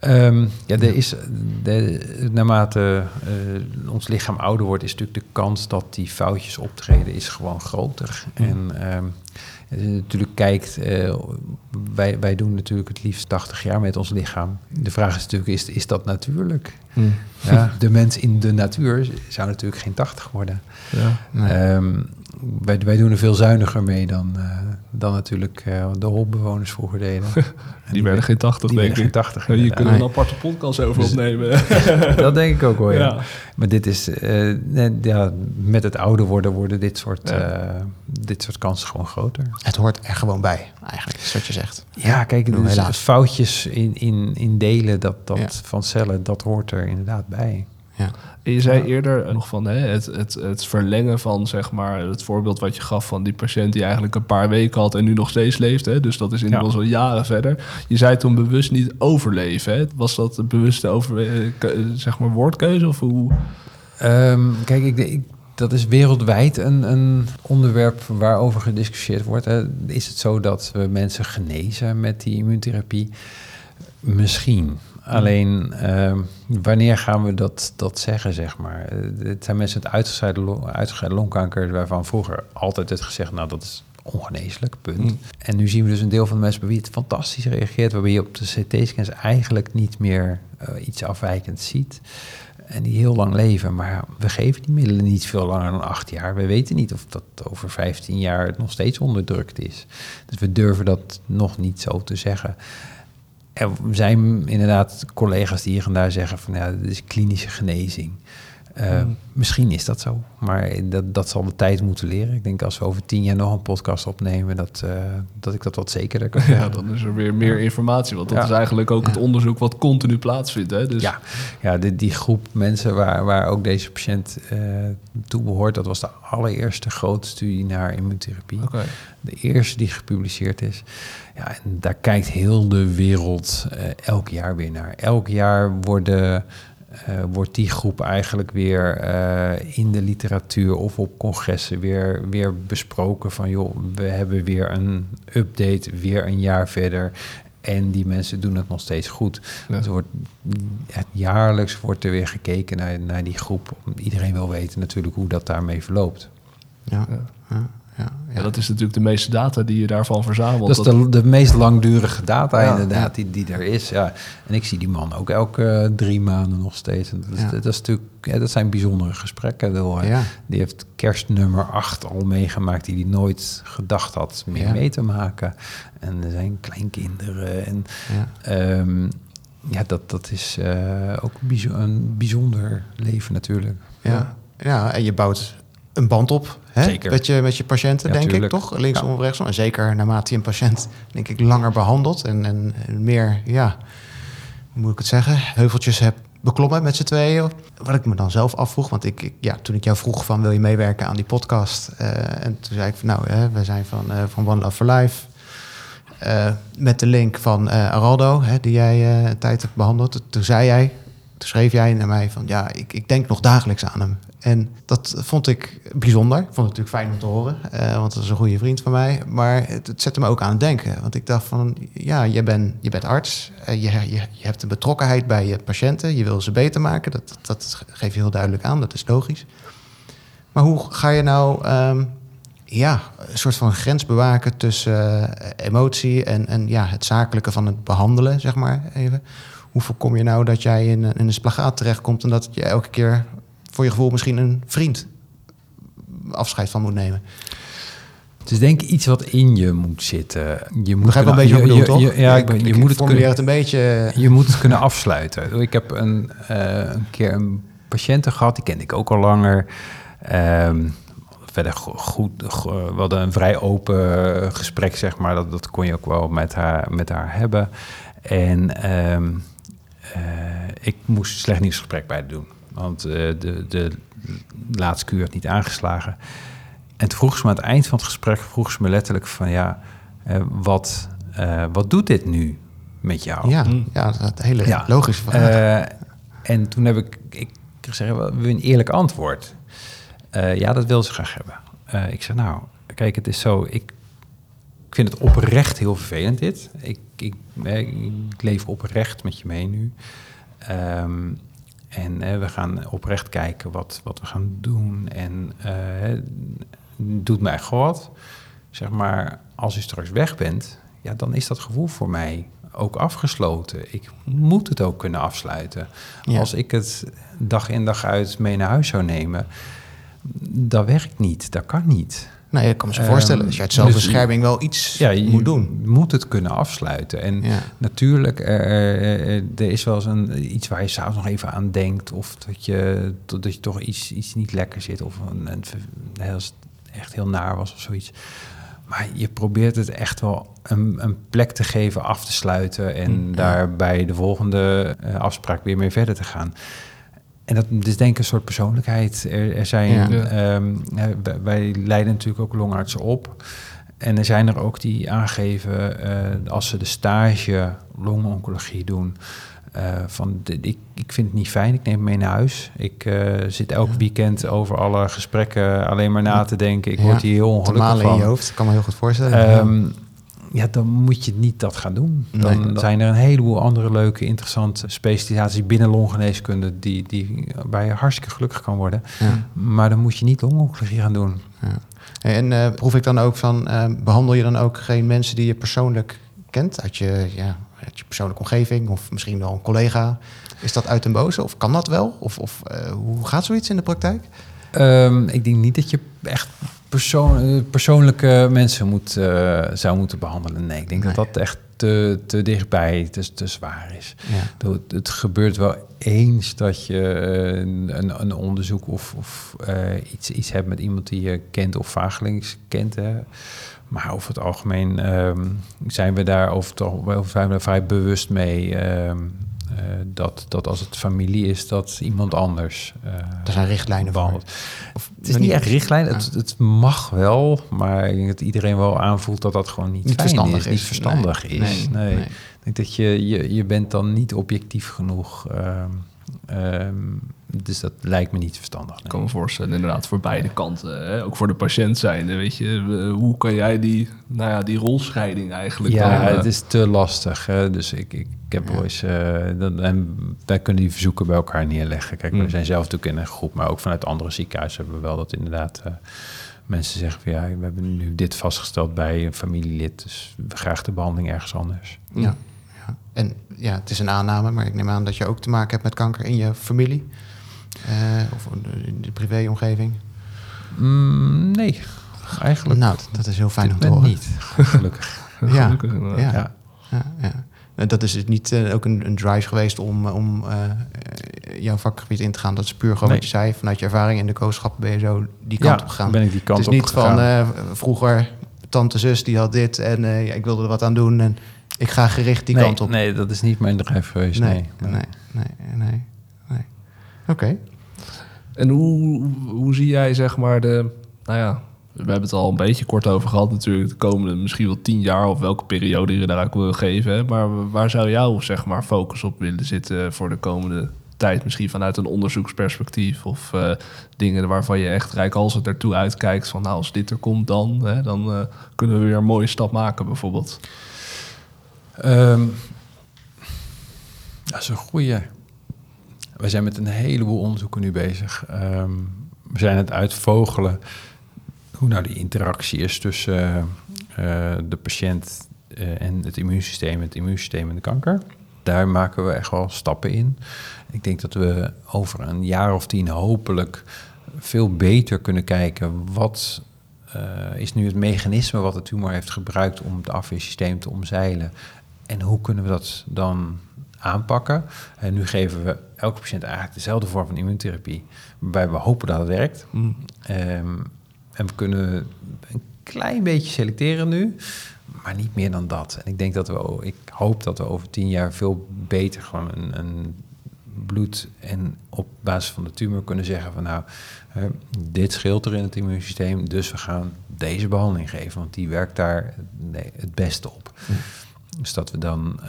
Speaker 1: Um, ja, er is, de, naarmate uh, ons lichaam ouder wordt, is natuurlijk de kans dat die foutjes optreden is gewoon groter. Mm. En um, als je natuurlijk kijkt, uh, wij, wij doen natuurlijk het liefst 80 jaar met ons lichaam. De vraag is natuurlijk, is, is dat natuurlijk? Mm. Ja, de mens in de natuur zou natuurlijk geen 80 worden. Ja, nee. um, wij, wij doen er veel zuiniger mee dan, uh, dan natuurlijk uh, de holbewoners vroeger deden.
Speaker 4: die, werden geen 80, denk ik.
Speaker 1: Geen 80,
Speaker 4: ja, je kunt een aparte podcast over dus, opnemen.
Speaker 1: dat denk ik ook wel, ja. ja. Maar dit is, uh, ja, met het ouder worden, worden dit soort, ja. dit soort kansen gewoon groter.
Speaker 3: Het hoort er gewoon bij, eigenlijk, is wat je zegt.
Speaker 1: Ja, kijk, dus helaas. foutjes in, in, in delen dat, dat van cellen, dat hoort er inderdaad bij.
Speaker 4: Ja. je zei eerder nog van hè, het, het, het verlengen van zeg maar, het voorbeeld wat je gaf van die patiënt die eigenlijk een paar weken had en nu nog steeds leeft. Hè, dus dat is inmiddels ja. al jaren verder. Je zei toen bewust niet overleven. Hè? Was dat een bewuste over, eh, zeg maar, woordkeuze of hoe?
Speaker 1: Um, kijk, ik, ik, dat is wereldwijd een, een onderwerp waarover gediscussieerd wordt. Hè. Is het zo dat we mensen genezen met die immuuntherapie? Misschien. Alleen uh, wanneer gaan we dat, dat zeggen, zeg maar? Het zijn mensen met uitgescheiden, longkanker, waarvan vroeger altijd werd gezegd, nou dat is ongeneeslijk, punt. Mm. En nu zien we dus een deel van de mensen bij wie het fantastisch reageert, waarbij je op de CT-scans eigenlijk niet meer uh, iets afwijkends ziet. En die heel lang leven, maar we geven die middelen niet veel langer dan acht jaar. We weten niet of dat over 15 jaar nog steeds onderdrukt is. Dus we durven dat nog niet zo te zeggen er zijn inderdaad collega's die hier en daar zeggen van ja, dit is klinische genezing. Uh, Misschien is dat zo, maar dat, dat zal de tijd moeten leren. Ik denk als we over tien jaar nog een podcast opnemen, dat, uh, dat ik dat wat zekerder kan
Speaker 4: Ja, dan is er weer meer informatie, want dat ja. is eigenlijk ook het onderzoek wat continu plaatsvindt. Hè? Dus...
Speaker 1: Ja, ja die, die groep mensen waar, waar ook deze patiënt uh, toe behoort, dat was de allereerste grote studie naar immunotherapie. Okay. De eerste die gepubliceerd is. Ja, en daar kijkt heel de wereld elk jaar weer naar. Elk jaar worden uh, wordt die groep eigenlijk weer uh, in de literatuur of op congressen weer, weer besproken van joh, we hebben weer een update, weer een jaar verder. En die mensen doen het nog steeds goed. Ja. Dus wordt, het jaarlijks wordt er weer gekeken naar, naar die groep. Iedereen wil weten natuurlijk hoe dat daarmee verloopt.
Speaker 3: Ja, ja
Speaker 4: ja, ja. dat is natuurlijk de meeste data die je daarvan verzamelt.
Speaker 1: Dat is de, de meest langdurige data inderdaad die, die er is. Ja. En ik zie die man ook elke uh, drie maanden nog steeds. En dat, is, dat, is natuurlijk, ja, dat zijn bijzondere gesprekken. Die heeft kerstnummer 8 al meegemaakt... die hij nooit gedacht had meer mee te maken. En er zijn kleinkinderen. En, ja. Um, ja, dat, dat is uh, ook een bijzonder leven natuurlijk.
Speaker 3: Ja. ja, en je bouwt een band op. Hè? Zeker. Met, je, met je patiënten, denk ik, toch? Linksom ja. of rechtsom. En zeker naarmate je een patiënt, denk ik, langer behandelt en, en, meer, ja, hoe moet ik het zeggen, heuveltjes hebt beklommen met z'n tweeën. Wat ik me dan zelf afvroeg, want ik, ja, toen ik jou vroeg van wil je meewerken aan die podcast, uh, en toen zei ik van nou, hè, we zijn van, uh, van One Love for Life. Uh, met de link van Araldo, hè, die jij een tijd hebt behandeld. Toen zei jij, toen schreef jij naar mij van ja, ik, ik denk nog dagelijks aan hem. En dat vond ik bijzonder. Vond het natuurlijk fijn om te horen, uh, want dat is een goede vriend van mij. Maar het, het zette me ook aan het denken. Want ik dacht van, ja, je, bent je bent arts. Uh, je, je, je, hebt een betrokkenheid bij je patiënten. Je wil ze beter maken. Dat, dat geef je heel duidelijk aan, dat is logisch. Maar hoe ga je nou um, ja, een soort van grens bewaken tussen uh, emotie en, en ja, het zakelijke van het behandelen, zeg maar even hoe voorkom je nou dat jij in, in een splagaat terechtkomt en dat je elke keer voor je gevoel misschien een vriend afscheid van moet nemen?
Speaker 1: Het is denk ik iets wat in je moet zitten. Je moet
Speaker 3: Begrijp een beetje je, toch?
Speaker 1: ja, ik, je moet het
Speaker 3: kunnen, het een beetje...
Speaker 1: Je moet het kunnen afsluiten. Ik heb een, uh, een keer een patiënt gehad, die kende ik ook al langer. Um, verder goed, we hadden een vrij open gesprek, zeg maar. Dat, dat kon je ook wel met haar, met haar hebben. En um, uh, ik moest slecht nieuwsgesprek bij doen. Want uh, de, de laatste kuur had niet aangeslagen. En toen vroeg ze me aan het eind van het gesprek... vroeg ze me letterlijk van... ja, uh, wat, wat doet dit nu met jou?
Speaker 3: Ja, mm. ja dat hele ja. logische vraag.
Speaker 1: en toen heb ik, ik gezegd, we een eerlijk antwoord. ja, dat wil ze graag hebben. ik zeg, nou, kijk, het is zo, ik ik vind het oprecht heel vervelend dit. Ik, ik, ik leef oprecht met je mee nu. Um, en we gaan oprecht kijken wat, wat we gaan doen. En uh, doet mij wat. Zeg maar, als u straks weg bent, ja, dan is dat gevoel voor mij ook afgesloten. Ik moet het ook kunnen afsluiten. Als ik het dag in dag uit mee naar huis zou nemen, dat werkt niet, dat kan niet.
Speaker 3: Nou, ik kan me zo voorstellen, als je uit zelfbescherming dus, wel iets ja, je moet doen.
Speaker 1: moet het kunnen afsluiten. En natuurlijk, er is wel eens een, iets waar je s'avonds nog even aan denkt. Of dat je, dat je toch iets, iets niet lekker zit. Of een, een, het echt heel naar was of zoiets. Maar je probeert het echt wel een, een plek te geven, af te sluiten. En mm, daarbij de volgende uh, afspraak weer mee verder te gaan. En dat is denk ik een soort persoonlijkheid. Er, zijn, ehm, wij leiden natuurlijk ook longartsen op. En er zijn er ook die aangeven, uh, als ze de stage longoncologie doen, uh, van de, ik, ik vind het niet fijn, ik neem het mee naar huis. Ik uh, zit elk weekend over alle gesprekken alleen maar na te denken. Ik word hier heel ongelukkig van.
Speaker 3: in je hoofd, ik kan me heel goed voorstellen. Um,
Speaker 1: ja, dan moet je niet dat gaan doen. Dan zijn er een heleboel andere leuke, interessante specialisaties binnen longgeneeskunde die, die, waar je hartstikke gelukkig kan worden. Ja. Maar dan moet je niet longoncologie gaan doen. Ja.
Speaker 3: En uh, proef ik dan ook van, uh, behandel je dan ook geen mensen die je persoonlijk kent uit je, ja, uit je persoonlijke omgeving of misschien wel een collega? Is dat uit een boze of kan dat wel? Of, of uh, hoe gaat zoiets in de praktijk?
Speaker 1: Um, ik denk niet dat je echt persoon, eh, persoonlijke mensen moet, uh, zou moeten behandelen. Nee, ik denk dat dat echt te, te dichtbij, te, te zwaar is. Ja. Het, het, gebeurt wel eens dat je eh, een, een onderzoek of, of uh, iets, iets hebt met iemand die je kent of vagelings kent. Hè. Maar over het algemeen um, zijn we daar over het, zijn we vrij bewust mee. Um, uh, dat, dat als het familie is, dat iemand anders.
Speaker 3: Er zijn richtlijnen voor.
Speaker 1: Of, het is niet echt richtlijnen, het, het, mag wel, maar ik denk dat iedereen wel aanvoelt dat dat gewoon niet, niet verstandig is, Niet verstandig nee, is. Nee, nee. Ik denk dat je, je, je bent dan niet objectief genoeg. Uh, dus dat lijkt me niet verstandig.
Speaker 4: Ik kan me voorstellen, inderdaad, voor beide kanten. Hè? Ook voor de patiënt zijn. Weet je, hoe kan jij die, nou ja, die rolscheiding eigenlijk...
Speaker 1: Ja, het is te lastig. Hè? Dus ik, ik, heb ja. ooit... Uh, en wij kunnen die verzoeken bij elkaar neerleggen. Kijk, we hmm. zijn zelf natuurlijk in een groep, maar ook vanuit andere ziekenhuizen hebben we wel dat inderdaad... Uh, mensen zeggen van ja, we hebben nu dit vastgesteld bij een familielid, dus we graag de behandeling ergens anders.
Speaker 3: Ja, ja. En ja, het is een aanname, maar ik neem aan dat je ook te maken hebt met kanker in je familie. Uh, of in de privéomgeving?
Speaker 1: Mm, nee, eigenlijk.
Speaker 3: Nou, dat is heel fijn om te horen.
Speaker 1: niet, gelukkig.
Speaker 3: ja, gelukkig, ja. ja. ja. Dat is dus niet uh, ook een, een, drive geweest om, om uh, jouw vakgebied in te gaan. Dat is puur gewoon wat je zei. Vanuit je ervaring in de kooschappen ben je zo die kant op gegaan.
Speaker 1: ben ik die kant
Speaker 3: Het is niet van vroeger tante zus die had dit en ja, ik wilde er wat aan doen en ik ga gericht die kant op.
Speaker 1: Nee, dat is niet mijn drive geweest. Nee,
Speaker 3: nee, nee, nee. nee, nee. Oké.
Speaker 4: En hoe, hoe zie jij, zeg maar, de... Nou ja, we hebben het al een beetje kort over gehad natuurlijk. De komende misschien wel tien jaar of welke periode je daaruit wil geven. Maar waar zou jouw, zeg maar, focus op willen zitten voor de komende tijd? Misschien vanuit een onderzoeksperspectief of uh, dingen waarvan je echt rijk als het ertoe uitkijkt. Van nou, als dit er komt dan, hè, dan uh, kunnen we weer een mooie stap maken bijvoorbeeld.
Speaker 1: Um, dat is een goede. We zijn met een heleboel onderzoeken nu bezig. Ehm, we zijn het uitvogelen hoe nou die interactie is tussen uh, de patiënt uh, en het immuunsysteem, het immuunsysteem en de kanker. Daar maken we echt wel stappen in. Ik denk dat we over een jaar of tien hopelijk veel beter kunnen kijken wat is nu het mechanisme wat de tumor heeft gebruikt om het afweersysteem te omzeilen. En hoe kunnen we dat dan aanpakken. En nu geven we elke patiënt eigenlijk dezelfde vorm van immuuntherapie, waarbij we hopen dat het werkt. Mm. Um, en we kunnen een klein beetje selecteren nu, maar niet meer dan dat. En ik denk dat we, ik hoop dat we over tien jaar veel beter gewoon een, een bloed en op basis van de tumor kunnen zeggen van nou, uh, dit scheelt er in het immuunsysteem, dus we gaan deze behandeling geven, want die werkt daar nee, het beste op. Mm. Dus dat we dan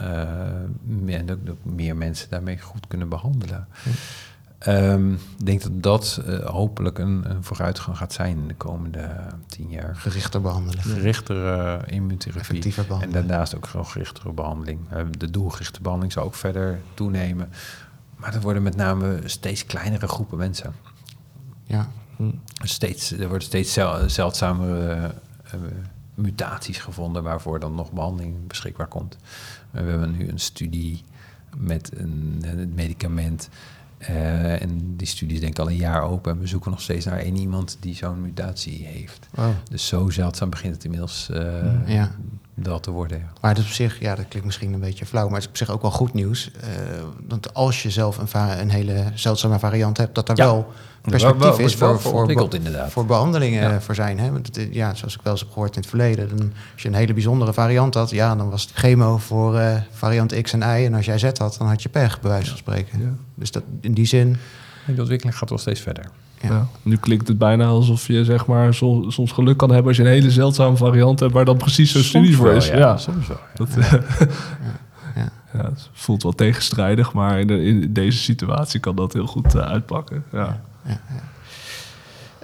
Speaker 1: meer, meer mensen daarmee goed kunnen behandelen. Ehm, ik denk dat dat hopelijk een, een, vooruitgang gaat zijn in de komende tien jaar.
Speaker 3: Gerichter behandelen.
Speaker 1: Gerichtere uh, immunotherapie. En daarnaast ook gewoon gerichtere behandeling. de doelgerichte behandeling zal ook verder toenemen. Maar er worden met name steeds kleinere groepen mensen.
Speaker 3: Ja.
Speaker 1: Steeds, er worden steeds zeldzamere uh, mutaties gevonden waarvoor dan nog behandeling beschikbaar komt. we hebben nu een studie met een, een medicament. Uh, en die studie is denk ik al een jaar open. En we zoeken nog steeds naar één iemand die zo'n mutatie heeft. Dus zo zeldzaam begint het inmiddels ja dat te worden.
Speaker 3: Maar het is op zich, ja, dat klinkt misschien een beetje flauw, maar het is op zich ook wel goed nieuws. Uh, want als je zelf een, een hele zeldzame variant hebt, dat er wel perspectief is voor, voor, voor behandelingen voor zijn. Hè? Want ja, zoals ik wel eens heb gehoord in het verleden, dan, als je een hele bijzondere variant had, ja, dan was het chemo voor uh, variant X en Y. En als jij Z had, dan had je pech, bij wijze van spreken. Dus dat, in die zin.
Speaker 1: En de ontwikkeling gaat wel steeds verder.
Speaker 4: Ja. Nu klinkt het bijna alsof je zeg maar soms geluk kan hebben als je een hele zeldzame variant hebt waar dan precies zo'n studie voor is.
Speaker 1: Ja, soms wel. Dat,
Speaker 4: ja. het voelt wel tegenstrijdig, maar in, in, deze situatie kan dat heel goed uh, uitpakken. Ja.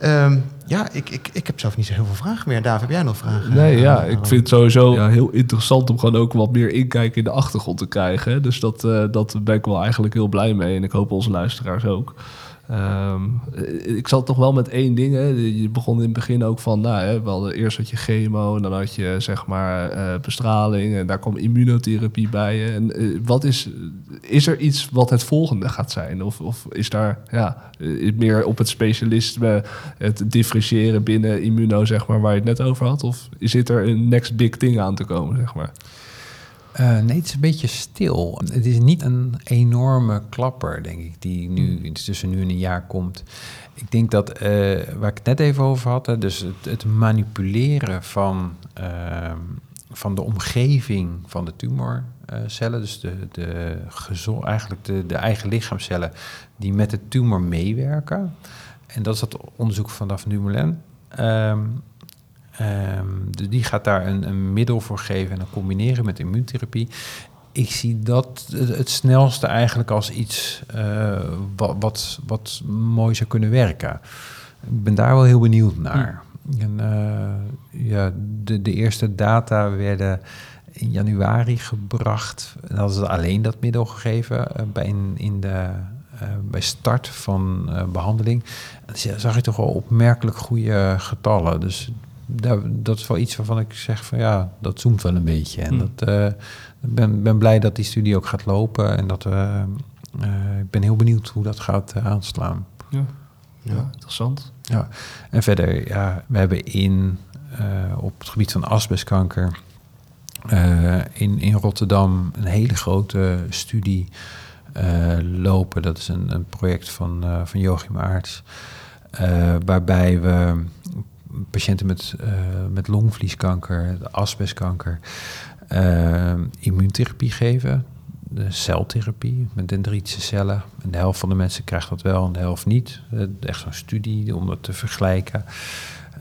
Speaker 3: Um, ja, ik, ik, ik heb zelf niet zo heel veel vragen meer. David, heb jij nog vragen?
Speaker 4: Nee, ja, ik vind het sowieso ja, heel interessant om gewoon ook wat meer inkijk in de achtergrond te krijgen. Dus dat, uh, dat ben ik wel eigenlijk heel blij mee. En ik hoop onze luisteraars ook. Um, ik zat toch wel met één ding. Hè. Je begon in het begin ook van, nou, hè, wel eerst had je chemo en dan had je zeg maar uh, bestraling en daar kwam immunotherapie bij. En uh, wat is, is er iets wat het volgende gaat zijn? Of, of is daar ja, meer op het specialisme, het differentiëren binnen immuno, zeg maar, waar je het net over had? Of zit er een next big thing aan te komen, zeg maar?
Speaker 1: Uh, nee, het is een beetje stil. Het is niet een enorme klapper, denk ik, die nu hmm. tussen nu en een jaar komt. Ik denk dat, uh, waar ik het net even over had, dus het, het manipuleren van, uh, van de omgeving van de tumorcellen, dus de, de gezond, eigenlijk de, de eigen lichaamcellen die met de tumor meewerken. En dat is dat onderzoek vanaf Dumoulin. Um, Um, die gaat daar een, een, middel voor geven en dan combineren met immuuntherapie. Ik zie dat het, snelste eigenlijk als iets uh, wat, wat, wat, mooi zou kunnen werken. Ik ben daar wel heel benieuwd naar. En, uh, ja, de, de eerste data werden in januari gebracht. En hadden ze alleen dat middel gegeven uh, bij, in, in de, bij start van behandeling. En zag je toch wel opmerkelijk goede getallen. Dus daar, dat is wel iets waarvan ik zeg van ja, dat zoomt wel een beetje. En hmm. dat, uh, ben, ben blij dat die studie ook gaat lopen en dat uh, ik ben heel benieuwd hoe dat gaat aanslaan.
Speaker 4: Ja. ja, interessant.
Speaker 1: Ja, en verder, ja, we hebben in op het gebied van asbestkanker in, in Rotterdam een hele grote studie lopen. Dat is een, een project van, van Joachim Aarts. waarbij we patiënten met, uh, met longvlieskanker, asbestkanker, uh, immuuntherapie geven. De celtherapie met dendritische cellen. En de helft van de mensen krijgt dat wel en de helft niet. Uh, echt zo'n studie om dat te vergelijken.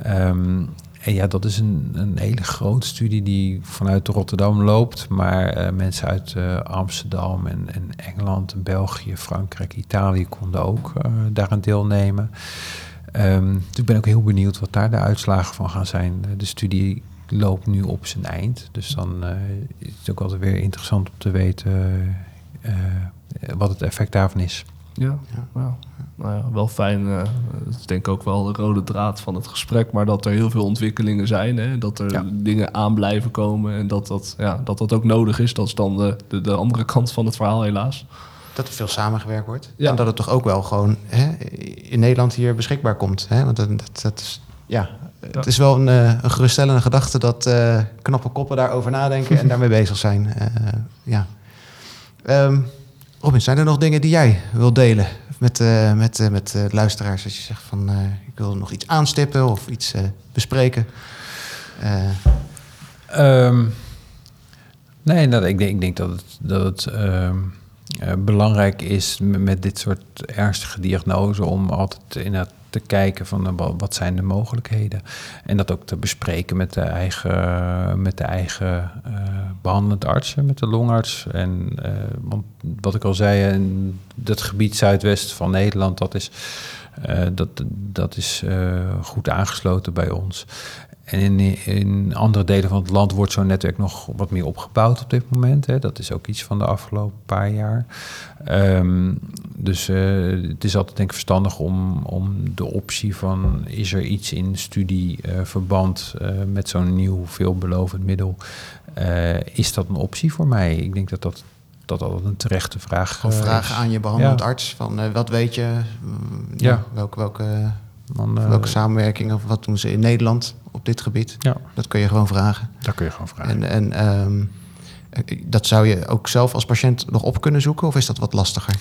Speaker 1: Um, en ja, dat is een, een hele grote studie die vanuit Rotterdam loopt. Maar mensen uit Amsterdam en, en Engeland, België, Frankrijk, Italië konden ook daaraan deelnemen. Um, dus ik ben ook heel benieuwd wat daar de uitslagen van gaan zijn. De studie loopt nu op zijn eind. Dus dan uh, is het ook altijd weer interessant om te weten uh, wat het effect daarvan is.
Speaker 4: Ja, ja. Nou ja, wel fijn. Uh, dat is denk ik ook wel de rode draad van het gesprek. Maar dat er heel veel ontwikkelingen zijn. Hè? Dat er dingen aan blijven komen. En dat dat, ja, dat dat ook nodig is. Dat is dan de, de, de andere kant van het verhaal helaas
Speaker 3: dat er veel samengewerkt wordt. Ja. En dat het toch ook wel gewoon hè, in Nederland hier beschikbaar komt. Hè? Want dat, dat, is, ja, het is wel een, uh, een geruststellende gedachte dat uh, knappe koppen daarover nadenken en daarmee bezig zijn. Uh, ja. Um, Robin, zijn er nog dingen die jij wil delen met, met, met luisteraars? Als je zegt van ik wil nog iets aanstippen of iets bespreken.
Speaker 1: Um, nee, nou, ik, denk, ik denk dat het. Dat het uh, belangrijk is met dit soort ernstige diagnose om altijd in het te kijken van wat zijn de mogelijkheden. En dat ook te bespreken met de eigen, met de eigen uh, behandelend artsen, met de longarts. En want wat ik al zei, in dat gebied zuidwest van Nederland, dat is, dat, dat is goed aangesloten bij ons. En in, in, andere delen van het land wordt zo'n netwerk nog wat meer opgebouwd op dit moment. Hè. Dat is ook iets van de afgelopen paar jaar. Ehm, dus uh, het is altijd denk ik verstandig om, om de optie van... is er iets in studieverband uh, uh, met zo'n nieuw veelbelovend middel... is dat een optie voor mij? Ik denk dat dat dat altijd een terechte vraag
Speaker 3: Gewoon vragen aan je behandelend arts van wat weet je, ja. welke, welke, welke samenwerking of wat doen ze in Nederland op dit gebied?
Speaker 1: Ja.
Speaker 3: Dat kun je gewoon vragen.
Speaker 1: Dat kun je gewoon vragen.
Speaker 3: En, en um, dat zou je ook zelf als patiënt nog op kunnen zoeken, of is dat wat lastiger?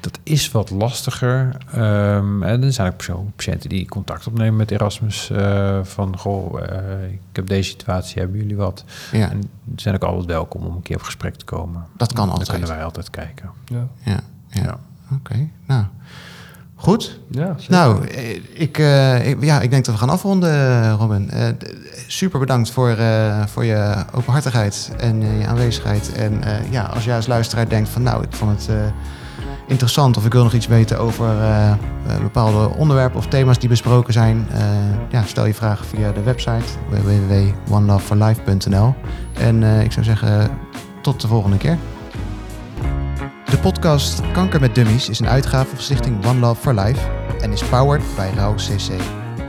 Speaker 1: Dat is wat lastiger. Um, en er zijn ook patiënten die contact opnemen met Erasmus. Uh, van goh, uh, ik heb deze situatie, hebben jullie wat? Ja. En zijn ook altijd welkom om een keer op gesprek te komen.
Speaker 3: Dat kan altijd.
Speaker 1: Dan kunnen wij altijd kijken.
Speaker 3: Ja, ja, ja. ja. oké. Nou. Goed. Ja, nou, eh, ik, uh, ik, ja, ik denk dat we gaan afronden, Robin. Uh, super bedankt voor, uh, voor je openhartigheid en je aanwezigheid. En ja, als jij als luisteraar denkt van nou, ik vond het interessant of ik wil nog iets weten over bepaalde onderwerpen of thema's die besproken zijn, ja, stel je vragen via de website www.oneloveforlife.nl. En ik zou zeggen, tot de volgende keer. De podcast Kanker met Dummies is een uitgave van Stichting One Love for Life en is powered bij Rauw CC.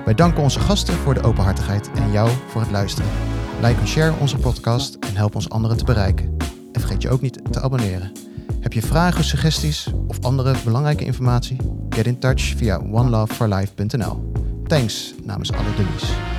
Speaker 3: Wij danken onze gasten voor de openhartigheid en jou voor het luisteren. Like en share onze podcast en help ons anderen te bereiken. En vergeet je ook niet te abonneren. Heb je vragen, suggesties of andere belangrijke informatie? Get in touch via oneloveforlife.nl. Thanks namens alle dummies.